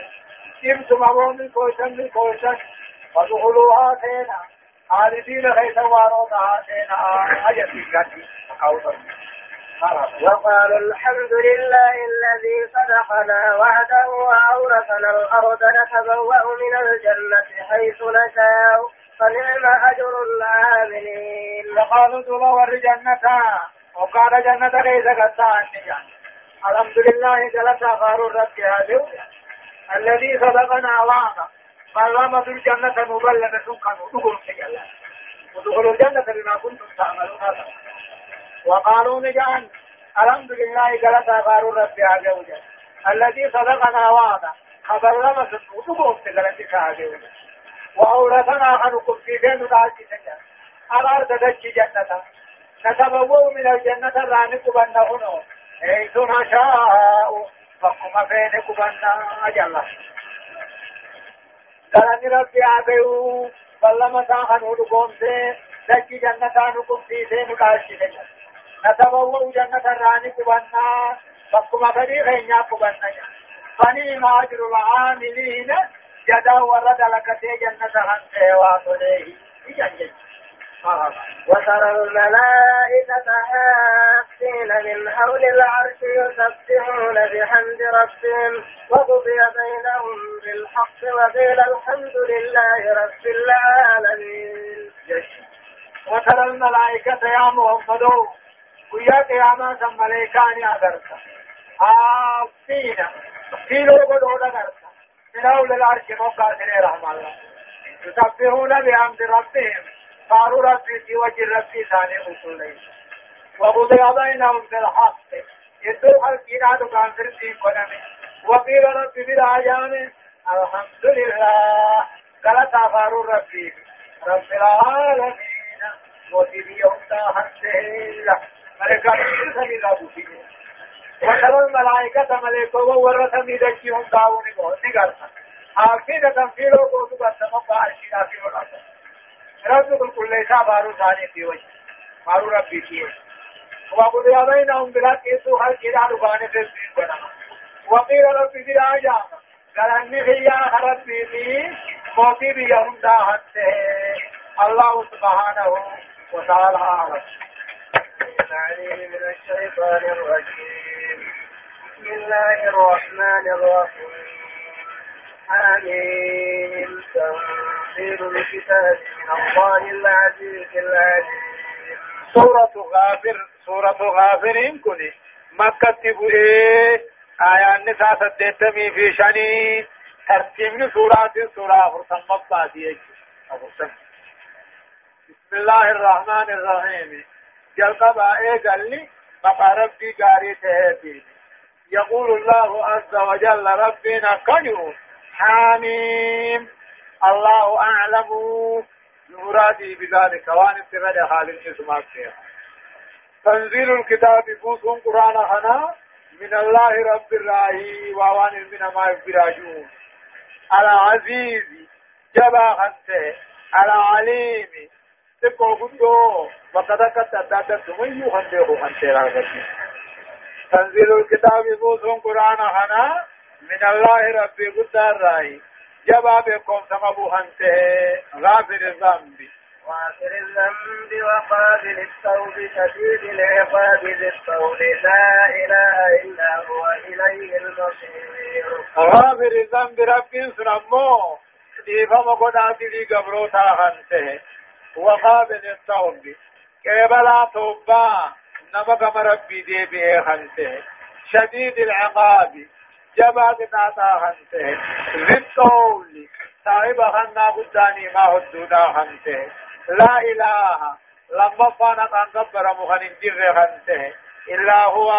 إمتم أبو من كوشن من كوشن فدخلوها سينا خالدين خيس واروتها سينا أجت بكاتي تكاو تركين وقالوا الحمد لله الذي صدقنا وعده وأورثنا الأرض نتبوأ من الجنة حيث نشاء. فنعم أجر العاملين وقالوا دوبا ور جنة وقال جنة ليس قطعا الحمد لله جلس غار الرب هذا الذي صدقنا وعدا قال في الجنة مبلغة كانوا دخلوا الجنة. ودخلوا الجنة بما كنتم تعملون. وقالوا نجان الحمد لله جلس غار الرب هذا الذي صدقنا وعدا خبر لما تدخلوا الجنة. وأورثنا خلق في بين العاجي سجا أرار تدجي جنة. نتبوأ من الجنة رانق بنهن حيث نشاء فقم فينك بنا أجل قالني ربي آبيو بلما ساخن ودقوم سي دجي جنة نقم في سين العاجي سجا نتبوأ جنة رانق بنا فقم فينك بنا فني ما أجر العاملين. جدا ورد لك جنة هنته واتليه وترى الملائكة حافين من حول العرش يسبحون بحمد ربهم وقضي بينهم بالحق وقيل الحمد لله رب العالمين. وترى الملائكة يا محمد ويا قيامة الملائكة أدرك حافين في لوغو أدرك من أول العرش موقع رحمة الله. يسبحون بحمد ربهم. قالوا ربي في وجه ربي ثاني أصولي وقضي بينهم بالحق. يدو الكينات كان فرسي قدمي. وقيل ربي بالعجام الحمد لله. قال تغفر ربي. رب العالمين. وفي يوم تاهنته ملكة سبيل أبو وترى الملائكة ملائكة وورث ميدكيهم داون نقرأ عقيدة تنفيره قوتو بسمم بارشينا في الأرض رب كل ليس بارو ثاني في وجه. بارو ربي في وجه. وقضي بينهم بالحق يسوع خلق إلى ربان في الدين وقيل ربي في آجام قال أني هي ربي في موتي بيهم داهته الله سبحانه وتعالى أعلم. من الشيطان الرجيم بسم الله الرحمن الرحيم. حميم تنزيل الكتاب من الله العزيز العليم. سورة غافر سورة غافر كني مكة تبوئي آية النساء سدتمي في شني ترتيب سورة سورة فرسم مبادية بسم الله الرحمن الرحيم. جلقبا إيه قال لي مقارب في قاري تهدي يقول الله عز وجل ربنا كنو حاميم الله أعلم. بمرادي بذلك. وان خالد اسمه فيها تنزيل الكتاب فوسهم قرآن هنا من الله رب الراهي ووان من ما يفراجون على عزيز جبا خنته عليم تكو قدو. وقد كتت تميو خنته خنته تنزيل الكتاب فوسهم قرآن هنا من الله رب قدر راهي جبا بكم سمبو خنته غافر الذنب. غافر الذنب وقابل التوب شديد العقاب ذي الطول. لا إله إلا هو إليه المصير. غافر الذنب رب سنمو. ديفم قدات لي قبروتا خنته وقابل التوب. كيبلا توبا نمك مربي دي به خنته شديد العقاب جبا قطاتا خنته ذي الطول صاحب خنا قداني ما هدودا خنته لا إله لما فانا قبر مخن جر خنته إلا هو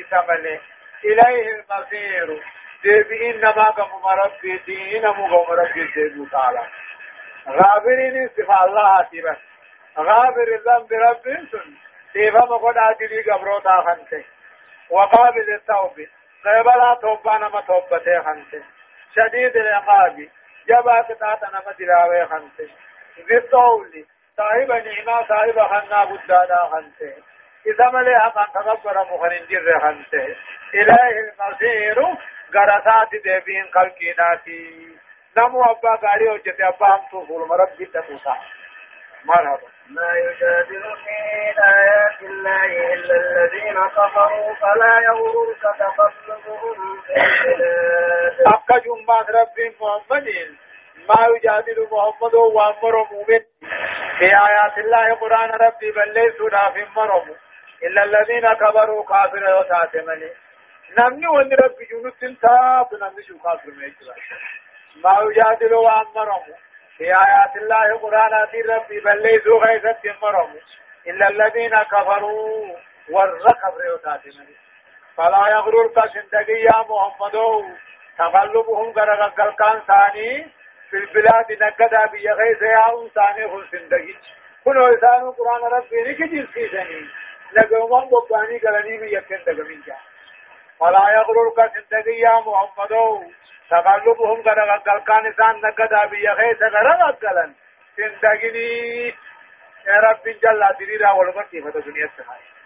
إسمله إليه المصير. ديبي إنما قم مربي دين مقم مربي ديبو تعالى غابرين صفة الله تبس غابر الذنب رب سن. ديبا مقود عدلي قبروتا خنته وقابل التوبة قبلا توبة نما توبته خنته شديد العقاب جبا قطعة نما دلاوي خنته بالطول صاحب نعمة صاحب خنا بدانا خنته إذا ملي حقا تغبر مخن جر خنته إليه المصير غرسات دبين خلقيناتي نمو أبا غاري وجت أبا هم توفول مرب جدا موسى مرحبا. ما يجادل في آيات الله إلا الذين كفروا فلا يغررك تقلبهم في البلاد. أبقى جمعة رب محمد. ما يجادل محمد وامر مؤمن. في آيات الله قرآن ربي بل ليسوا في مرم إلا الذين كبروا كافر وتاتمني نمني وان ربي جنوت تاب نمني شو كافر ما يجادل وامرم في آيات الله قرآن ربي بل ليسوا غيثت مرم إلا الذين كفروا والركب وتاتمني فلا يغررك سندقي يا محمد. تقلبهم غرق كان ثاني. في البلاد نقدا بيا غيث يا انسان خل سندگي كل إنسان قرآن ربي نكجل في سني لقوم بطاني قلني بيا كن من جا. فلا يغررك سندگي يا محمد. تقلبهم غرق كان إنسان نقدا بيا غيث غرق قلن سندگي يا رب جل ديرا ولمتي فتا دنيا سهاي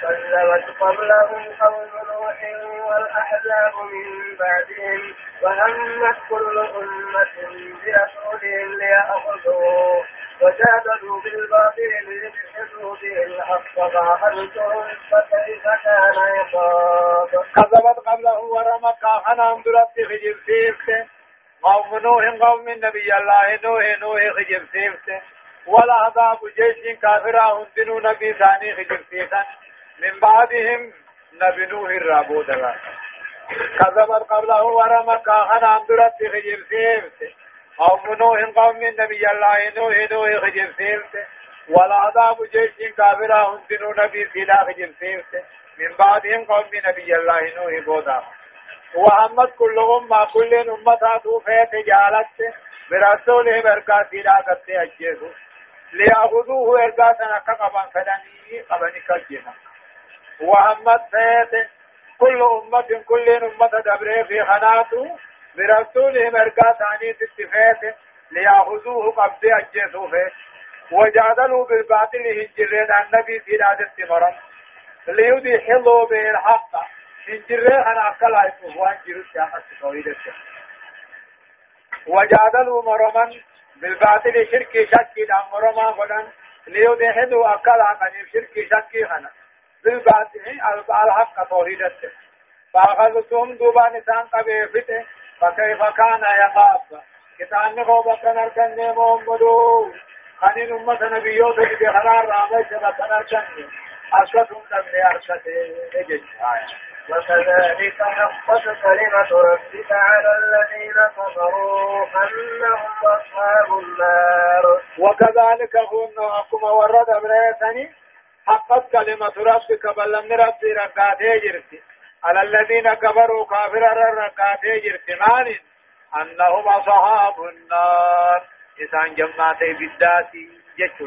كذبت قبلهم قوم نوح والأحزاب من بعدهم وهمت كل أمة برسولهم ليأخذوه. وجادلوا بالباطل ليدحضوا به الحق فأخذتهم فكيف كان عقاب؟ كذبت قبله ورمك أنا أمدرت في جبسيفته قوم نوح قوم النبي الله نوح نوح خجب سيفته ولا عذاب جيش كافر هندنو نبي ثاني خجب سيفته من بعدهم نبي نوح الرابود كذبت قبله أنا أمدرت خجب سيفته قوم نوح قوم النبي الله نوح نوح خجب سيفته ولا عذاب جيش كافر هندنو نبي سيدا خجب سيفته من بعدهم قوم نبي الله نوح بودا. وأمت كل أمة كل أمة توفيت جالت برسوله بركاتي لا قد أجيسو ليأخذوه إرقاتنا كقبا فدني قبني كجنا وأمت فيت كل أمة كل أمة دبره في خناته برسولهم ارقا ثاني تتفيت ليأخذوه قبض أجيسوه وجادلوا بالباطل هجرين عن نبي في نادة مرم ليدحضوا به الحق هجرين أنا أقل عيسوه وانجروا الشيخة توحيد وجادلوا مرما بالباطل شركي شكي دام مرما فلن ليدحضوا أقل عن شركي شكي خنا بالباطل الحق توحيد فأخذتهم دوبان سان قبيفته فكيف كان يخاف خوبا كان كان محمد خنين أمة نبيوت في خرار رامي سبا كان كان أرشدهم تبني أرشد إجج وكذلك حقت كلمة ربك على الذين كفروا أنهم أصحاب النار. وكذلك هن أقوم ورد بريتني. حقت كلمة ربك بل لم ربي رقاتي جرتي على الذين كفروا كافر الرقاتي جرتمان أنهم أصحاب النار. إسان جمعتي بالداتي جتش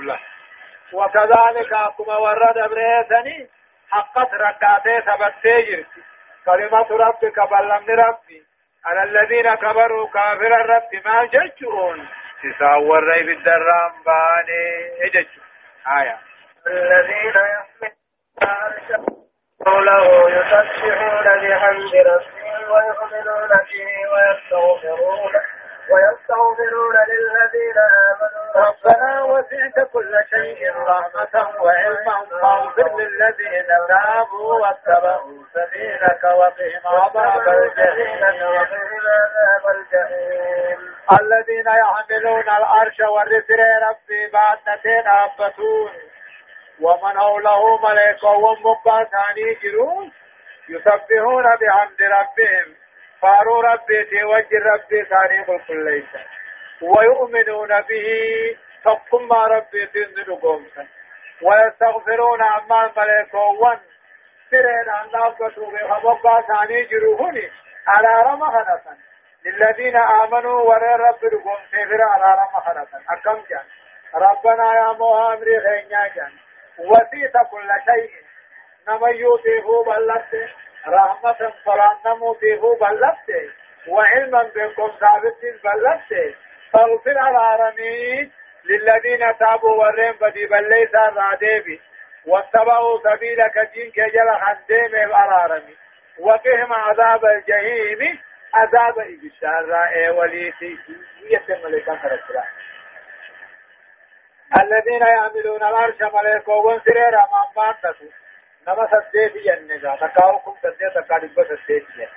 وكذلك أكما ورد أبريتني حقت رقاتي ثبتي جرتي كلمة ربك بلمن ربي. على الذين كفروا كافر الرب ما جتشون تساور ري بالدرام باني اجتش آية. الذين يحملون له يسبحون بحمد ويؤمنون به ويستغفرون ويستغفرون للذين آمنوا. ربنا وسعت كل شيء رحمة وعلما. فاغفر للذين تابوا واتبعوا سبيلك وقهم عذاب الجحيم. وقهم عذاب الجحيم الذين يحملون العرش والرسل ربي بعد نتين أبتون ومن حوله ملائكة ومبقى ثاني جرون يسبحون بحمد ربهم. فارو ربي توجه ربي ثاني قل ليس. ويؤمنون به. تقم ربي تنزل قومسا ويستغفرون عما الملائكة ون سرين عن نافته بمبقى ثاني جروهني على رمى خنسا للذين آمنوا ورى رب رقوم سيفر على رمى خنسا أكم جان؟ ربنا يا مهامري خينيا جان. وسيط كل شيء. نما يوتيه بلت رحمة فلان نموتيه بلت وعلما بكم ثابت بلت فاغفر العالمين للذين تابوا ورين بدي بليس الراديبي واتبعوا سبيلك دين كجل خنديم الأرارمي وقهم عذاب الجحيم عذاب إبشار وليسي يتم لك الذين يعملون العرش ملائكة وانسرير أمام مانتسو نما سديت جنة. تكاوكم سديت تكارب سديت جنة.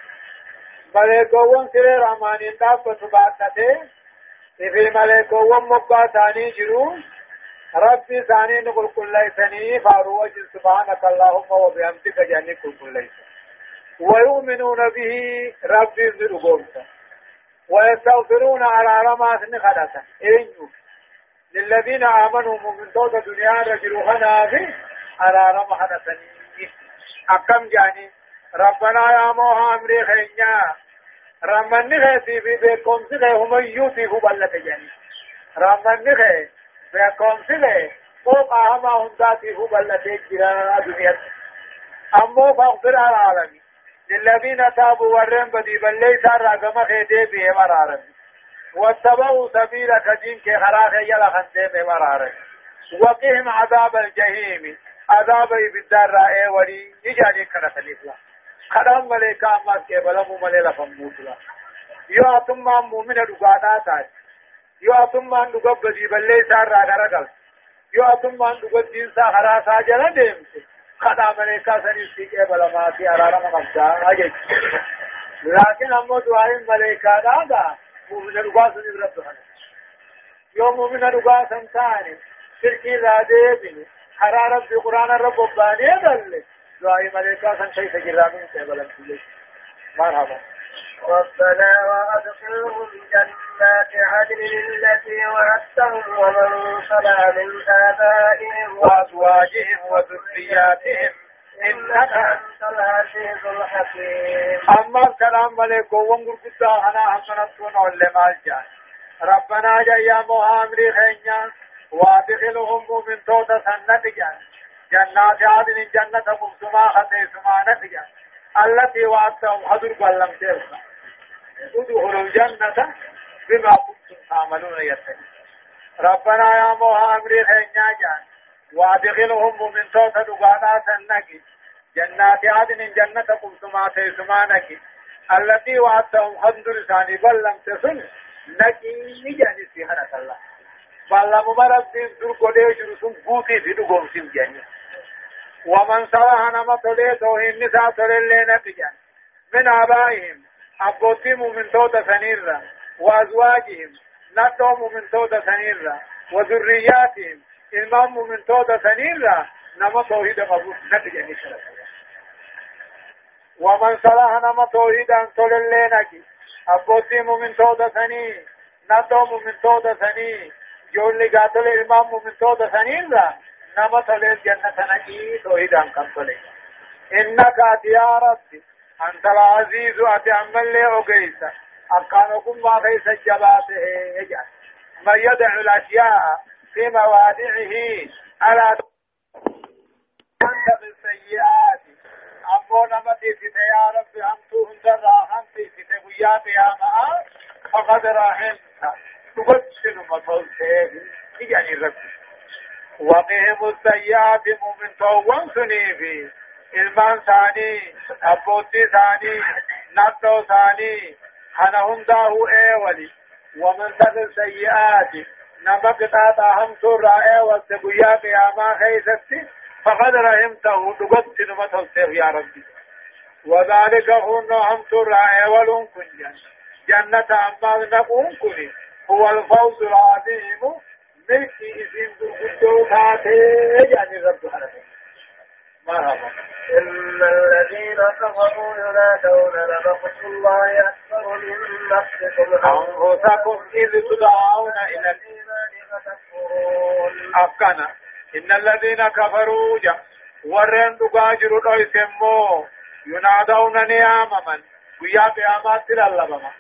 ملائكة وانسرير أمان انداف بسباتته في ملائكة ومبقى ثاني جرون ربي ثاني نقول كل ليسني فارو وجل سبحانك اللهم وبحمدك جاني كل كل ليس ويؤمنون به ربي ذو ويستغفرون على رمات نخدة إنه للذين آمنوا من توت دنيا رجلوهنا في على رمحنا سنين أكم جاني؟ ربنا يا موها أمري خينيا. رمني خيتي في بيكم سيخي هم يوتي بلت جاني. رمني خي بيكم سيخي فوق أهما هنداتي هو بلت جرا دنيا. أمو فاغفر العالمين. للذين تابوا ورين بدي بل ليس الرقم خيتي بهم العالمين واتبعوا سبيلك دينك خراخ يلا خندم مرارك وقهم عذاب الجحيم. عذاب بالدار رأي ولي. نجاني كرة الإسلام خدام ملائكة أما كيبلا مملي لفموت لا يو أتم مؤمن دقاتا تاج. يو أتم من دقب بدي بلي سار راغا رغل يو أتم من دقب دين سا خرا ساجلا ديمت. خدام أرارا مؤمن رقاس نبرد يوم مؤمن رقاس ثاني شركي لا ديبن حرارة في قرآن الرب باني دل. دعائي ملكا سن كيف جرامين سيبلا مرحبا. ربنا وأدخلهم جنات عدن التي وعدتهم ومن صلى من آبائهم وأزواجهم وذرياتهم. إنك أنت العزيز الحكيم. أما الكلام ملك وانقر قد أنا حسنة ولا مالجان. ربنا جاء مهامري خينيا وأدخلهم من توتا سنة جان جنات عدن جنة مبسما خطي سمانة جان التي وعدتهم حضر قلم تلك ادخلوا الجنة بما كنتم تعملون يتنين ربنا يا موها أمري خينيا جان. وأدخلهم من توت دقانا سنكي. جنات عدن جنة قمتما تيسمانك التي وعدتهم خمد لساني بل لم تسن. نكي نجاني سيحنا الله. بل لم مرد در قديش رسم قوتي في دقوم سم جاني. ومن صلاح نما تولي توهين نساء تولي لنا بجان من آبائهم أبوتهم من توت سنيرا وأزواجهم نتهم من توت سنيرا وذرياتهم إمام من توت سنيرا نما توحيد قبول نتجاني ومن صلاح نما توحيدا تولي لنا أبوتهم من توت سنير نتهم من توت سنير جولي قاتل إمام من توت سنيرا نما تولي جنة نجي توحيدا كم تولي إنك يا ربي أنت العزيز أتي أمن لي أقيس أركانكم ما كيس يجعل من يدع الأشياء في موادعه على أنت بالسيئات أمو نمتي في يا رب أمتو هندر راحمتي في تقويات يا ماء فقد راحمت تبتشن مطلته يعني ربي وقهم السيئات مؤمن توان سنيفي. ilmaan saanii abbootii saanii nattoo saanii kana hundaahu eewali waman taqi sayyi'aati nama qixaaxaa hamtuurraa eewalte guyyaa qiyaamaa keeysatti فقد رحمته دغت نما توسيف يا ربي وذلك هن هم ترى ولون كن جنة أما نقوم كن هو الفوز العظيم ملكي إذن بالقدو تاتي يعني رب مرحبا إن الذين كفروا ينادون لمقت الله أكبر من مقتكم أنفسكم إذ تدعون إلى الإيمان إن الذين كفروا جا ورن دقاجر رئيسمو ينادون نيامما ويا قيامات للبما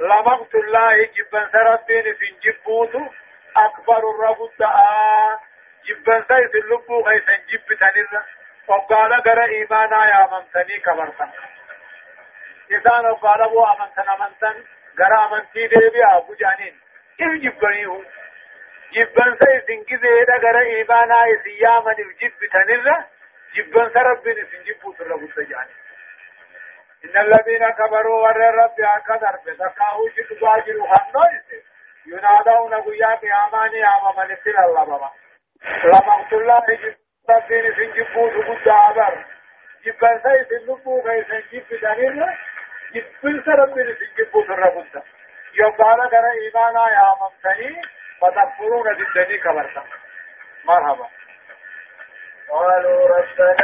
لمقت الله جبن سربين في جبوت أكبر الرب الدعاء. جبن سيس اللبو غيثا جب تنر وقال غر إيمانا يا ممتني كبرتن إذا وقال أبو أمنتن أمنتن غر أمنتي ديبي أبو جانين. إذ جبنيه جبن سيسن كذي غر إيمانا إسياما الجب تنر جبن سربين سنجبو تربو تجانين إن الذين كبروا ور رب أكثر بسكاهو شد باجر خنويس ينادون قيام ياماني يام من الله بابا. لمقت الله. جب ربين سنجبو سبود عبر جبان ساي سنبو غير سنجب دانير جبن سربين سنجبو سربود يقال كرا إيمانا يا ممتني فتكفرون ضدني كبرتا مرحبا قالوا ربنا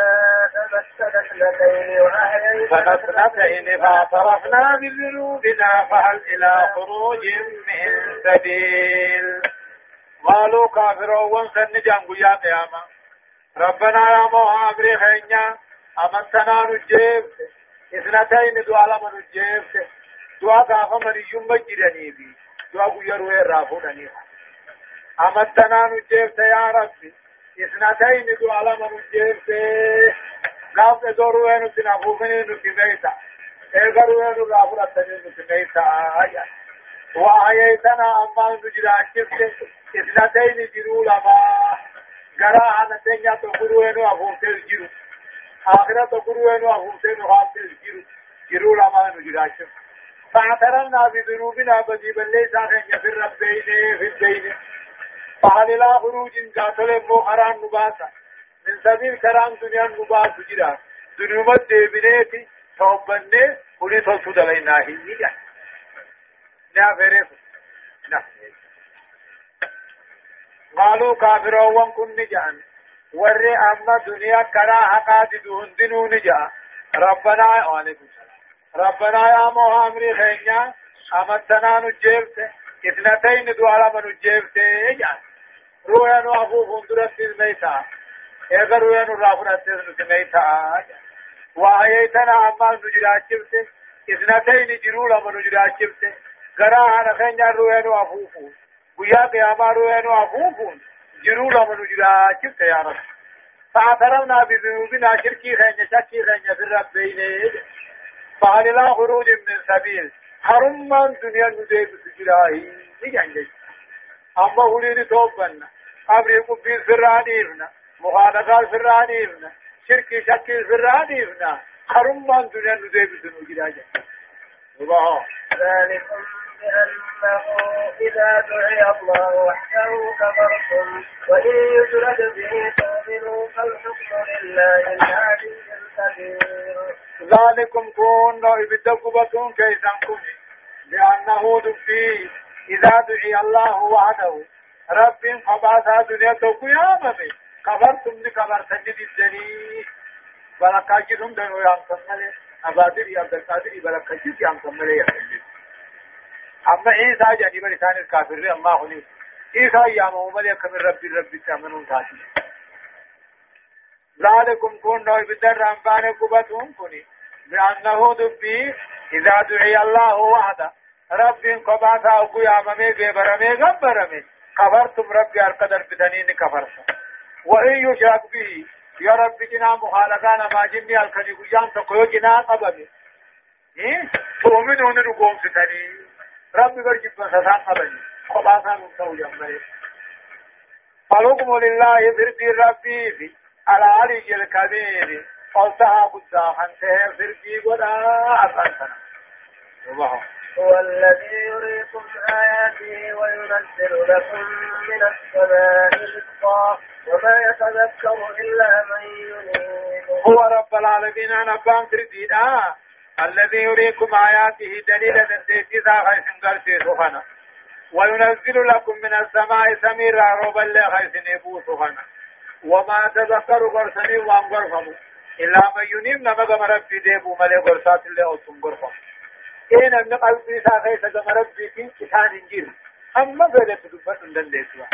تمسنا اثنتين وأحييتنا فنسنتين فاعترفنا بذنوبنا فهل إلى خروج من سبيل؟ قالوا كافرون سنجان قيا قياما ربنا يا موها أبري خينيا أمنتنا نجيب. إثنتين دعا لما نجيب. دعا كافا من يوم جراني بي. دعا قيروا الرافونني أمنتنا نجيب يا ربي. إثنتين دعا لما نجيب. قاف دورو انو تنافوفني نتميتا إغرو انو رافو رتني نتميتا آيا وآيتنا أما نجراكب إثنتين جرو لما. غرا هذا تنيا تقولوا انو افوت الجيرو آخرة تقولوا انو افوت انو حالت الجيرو جيرو لما نجراكب فاعترفنا بذنوبنا بدي بلي ساخن يفر ربين في الدين فهل لا خروج قاتل مؤخران نباسا من سبيل كرام دنيا نباس جرا ذنوبت ديبنيتي توبني قولي توسود علينا هي نعم نعم قالوا كافرون كن نجان. ور أما دنيا كرا حقات دون دنو نجا ربنا السلام. ربنا يا محمد خينيا امتنا نجيبت إثنتين دوالا من نجيبت جان روحا نوافو فندرت الميتا. اگر روحا نرافرت الميتا. وآيتنا أما نجراجبت إثنتين جرولا من نجراجبت غرا هنا خينيا روحا نوافو فندرت ويا قياما روينو أفوفون جرو لمن جرا جبت يا رب فاعترفنا بذنوبنا شركي خينيا شكي خينيا في الرب بيني فهل لا خروج من سبيل حرمان دنيا نديب سجراهي نجان أما هولين توبنا أمري قبين سرانيفنا مخالقات سرانيفنا شركي شكي سرانيفنا حرمان دنيا نديب سجراهي الله ذلكم بأنه إذا دعي الله وحده كفرتم وإن يشرك به تؤمنوا فالحكم لله العلي الكبير. ذلكم كون ابتكبتون كيسان كوني لأنه دبي إذا دعي الله وحده رب قباسا دنيا توكو يا مبي كفرتم لكفرتن جدني بلقاجدهم دنو يامتن ملي. أبادر يا عبد القادر بلقاجد يامتن ملي يحلل أما عيسى جاني بلسان الكافر أما هني عيسى يا محمد يا كمن ربي ربي تامنون تاتي ذلكم كون نوي بدر أنبان قبتهم كوني. لأنه دبي إذا دعي الله وحده. رب قباتا أقو يا ممي ببرمي غبرمي كفرتم ربي أرقدر بدنين كفرتم وإن يشرك به يا رب جنا مخالقان ما جني الكني قيام تقوي جنا قبمي إيه؟ تؤمنون نقوم ستني. ربي برجب نمتو جمعي فالحكم لله فرد ربي في العلي الكبير. قلتها قدا خنته فرقي قدا أفنتنا هو الذي يريكم آياته وينزل لكم من السماء رزقا وما يتذكر إلا من ينيب هو رب العالمين. أنا بام ترديدا الذي يريكم آياته دليلا ذا خيس قلتي سخنا وينزل لكم من السماء سميرا روبا لخيس نبو سخنا وما تذكر قرسني وان قرفمو إلا من ينيب نما قم ربي ديبو ملي قرسات اللي أوتم قرفم إين من قلبي ساقي سقم ربي في كتان إنجيل. أما فيدة تدبت من دلتوا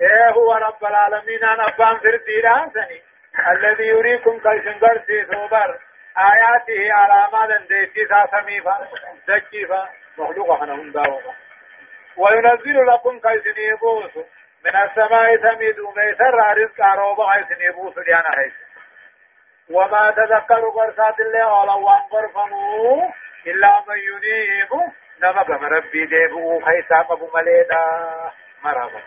إيه هو رب العالمين أنا أبان فردي الذي يريكم كيشن قرسي آياته علامات ديتي ساسميفا دجيفا مخلوق خنهم داوما. وينزل لكم كيشن يبوسو من السماء سميد وميسر رزق عروبا حيث نبوس ديانا حيث وما تذكر قرصات الله ولا وان قرفمو إلا من ينيب. نما كما ربي ديبو حيث أبو مليدا. مرحبا.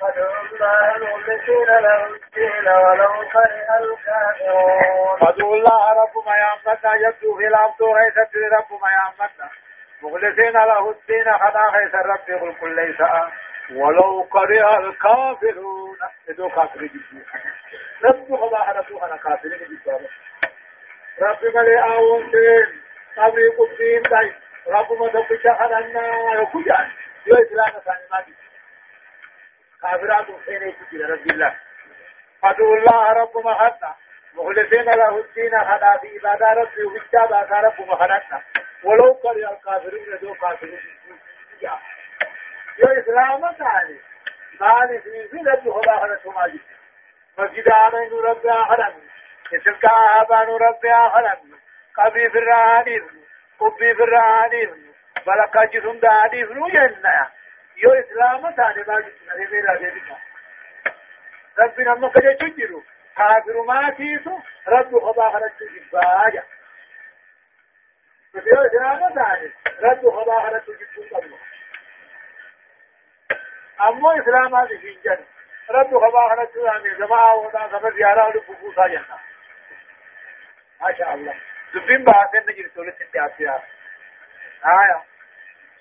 فادعوا الله مخلصين له الدين ولو كره الكافرون فادعوا الله رب ما يعمدنا. يبدو مخلصين له الدين خدا حيث رب يقول كل ليس ولو كره الكافرون. إذا كافر جدا رب خدا رسول أنا كافر جدا رب ملي آون دين قبري قبين داي. رب ما تبقى خدنا يكجان يو إسلام ثاني ما دي كافرات خير يكجي رب الله. فدو الله رب ما خدنا مخلصين له الدين خدا في إبادة رب وجدا باكا رب ما خدنا ولو كره الكافرون إذا كافر جدا يا إسلام ثاني. ثاني في زلة خدا خدا ماجد مسجد آنا نربي آخرا. تلك آبا نربي آخرا. قبي في الرهانيف قبي في الرهانيف بلقا جسم دانيف نو جنة يو إسلام نربي لا ديبك ربي نمو كده تجرو كافر ما تيسو رب خدا خدا تجبايا يو إسلام ثاني رب خدا خدا تجبايا امو اسلام هذه في الجنة رب خبا خنا تسامي جماعة ودا كما زيارة لبقوسا جنة ما شاء الله دبين بحثين نجي رسولة التعافية آية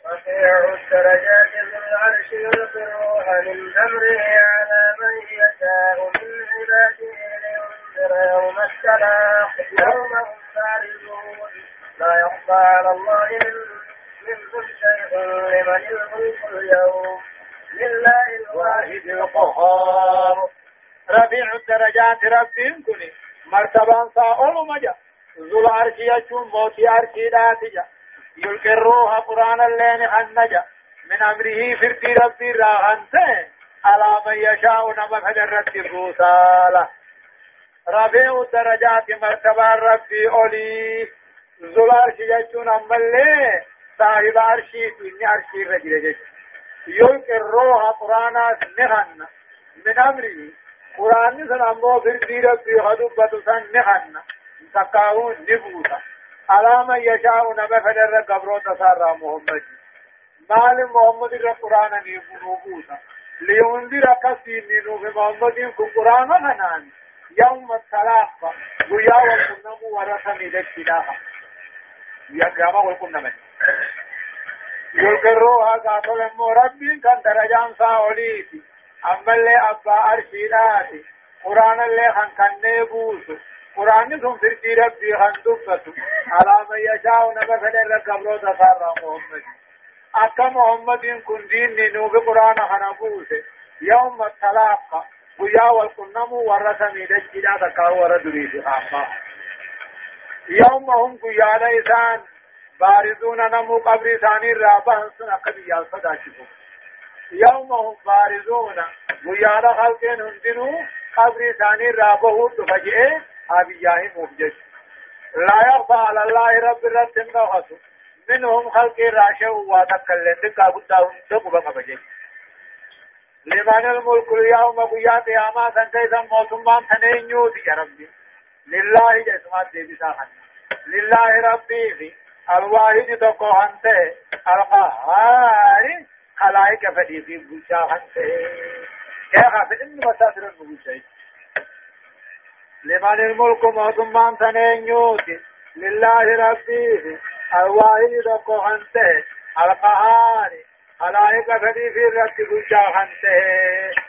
رفيع الدرجات ذو العرش يلقي من أمره على من يشاء من عباده لينذر يوم التلاق. يوم هم بارزون لا يخفى على الله من منهم شيء لمن الملك اليوم. لله الواحد القهار. رفيع الدرجات رب كني مرتبا ساول مجا. ذو العرش يجون موتي عرشي داتجا الروح قرآن اللين حنجا من أمره فرتي ربي راهنته على من يشاء نمك درت الرسالة رفيع الدرجات مرتبا ربي أولي. ذو العرش يجون أمالي صاحب عرشي إني عرشي رجل جيش يلقي الروح قرانا نغن من أمره قرآن سن أمو في الدير في غدوبة سن نغن تقاون نبوتا على من يشاء نما فدر قبرو تسارى محمد. مال محمد القرآن نبوبوسا لينذر قصي منه بمحمد كن قرآن فنان يوم التلاقى ويا والقنم ورثني للشلاحة يا جامع والقنم يقروها قاتل ربي كان درجان ساوليتي أما اللي أبا أرشيلاتي. قرآن اللي خان كان نيبوس قرآن ثم في ربي خان دفت على من يشاء نبفل القبر تسارى محمد أكا محمد كن دين نوب قرآن خنبوس يوم التلاقى ويا والقنم ورثني دجلا تكاو وردري في يوم هم قيا ليسان بارزون نمو قبر ثاني رابا سنة قبيا صداشكم يوم هم بارزون ويا خلقين هندنو قبر ثاني رابا تفجئ أبياه مفجج لا يخفى على الله رب الرب نغس منهم خلق راشا واتكلم دكا قدام دقبا قبجج لمن الملك اليوم قيات ياما سنتيسا موسمان تنينيوتي يا ربي لله جسمات دي بساخن لله ربي في الواحد تقو هنته القهار خلائق فدي في بوشا هنته يا خافت ان مسافر المبوشا لمن الملك موسمان تنينيوتي لله ربي الواحد تقو هنته القهار. خلائق فدي في بوشا هنته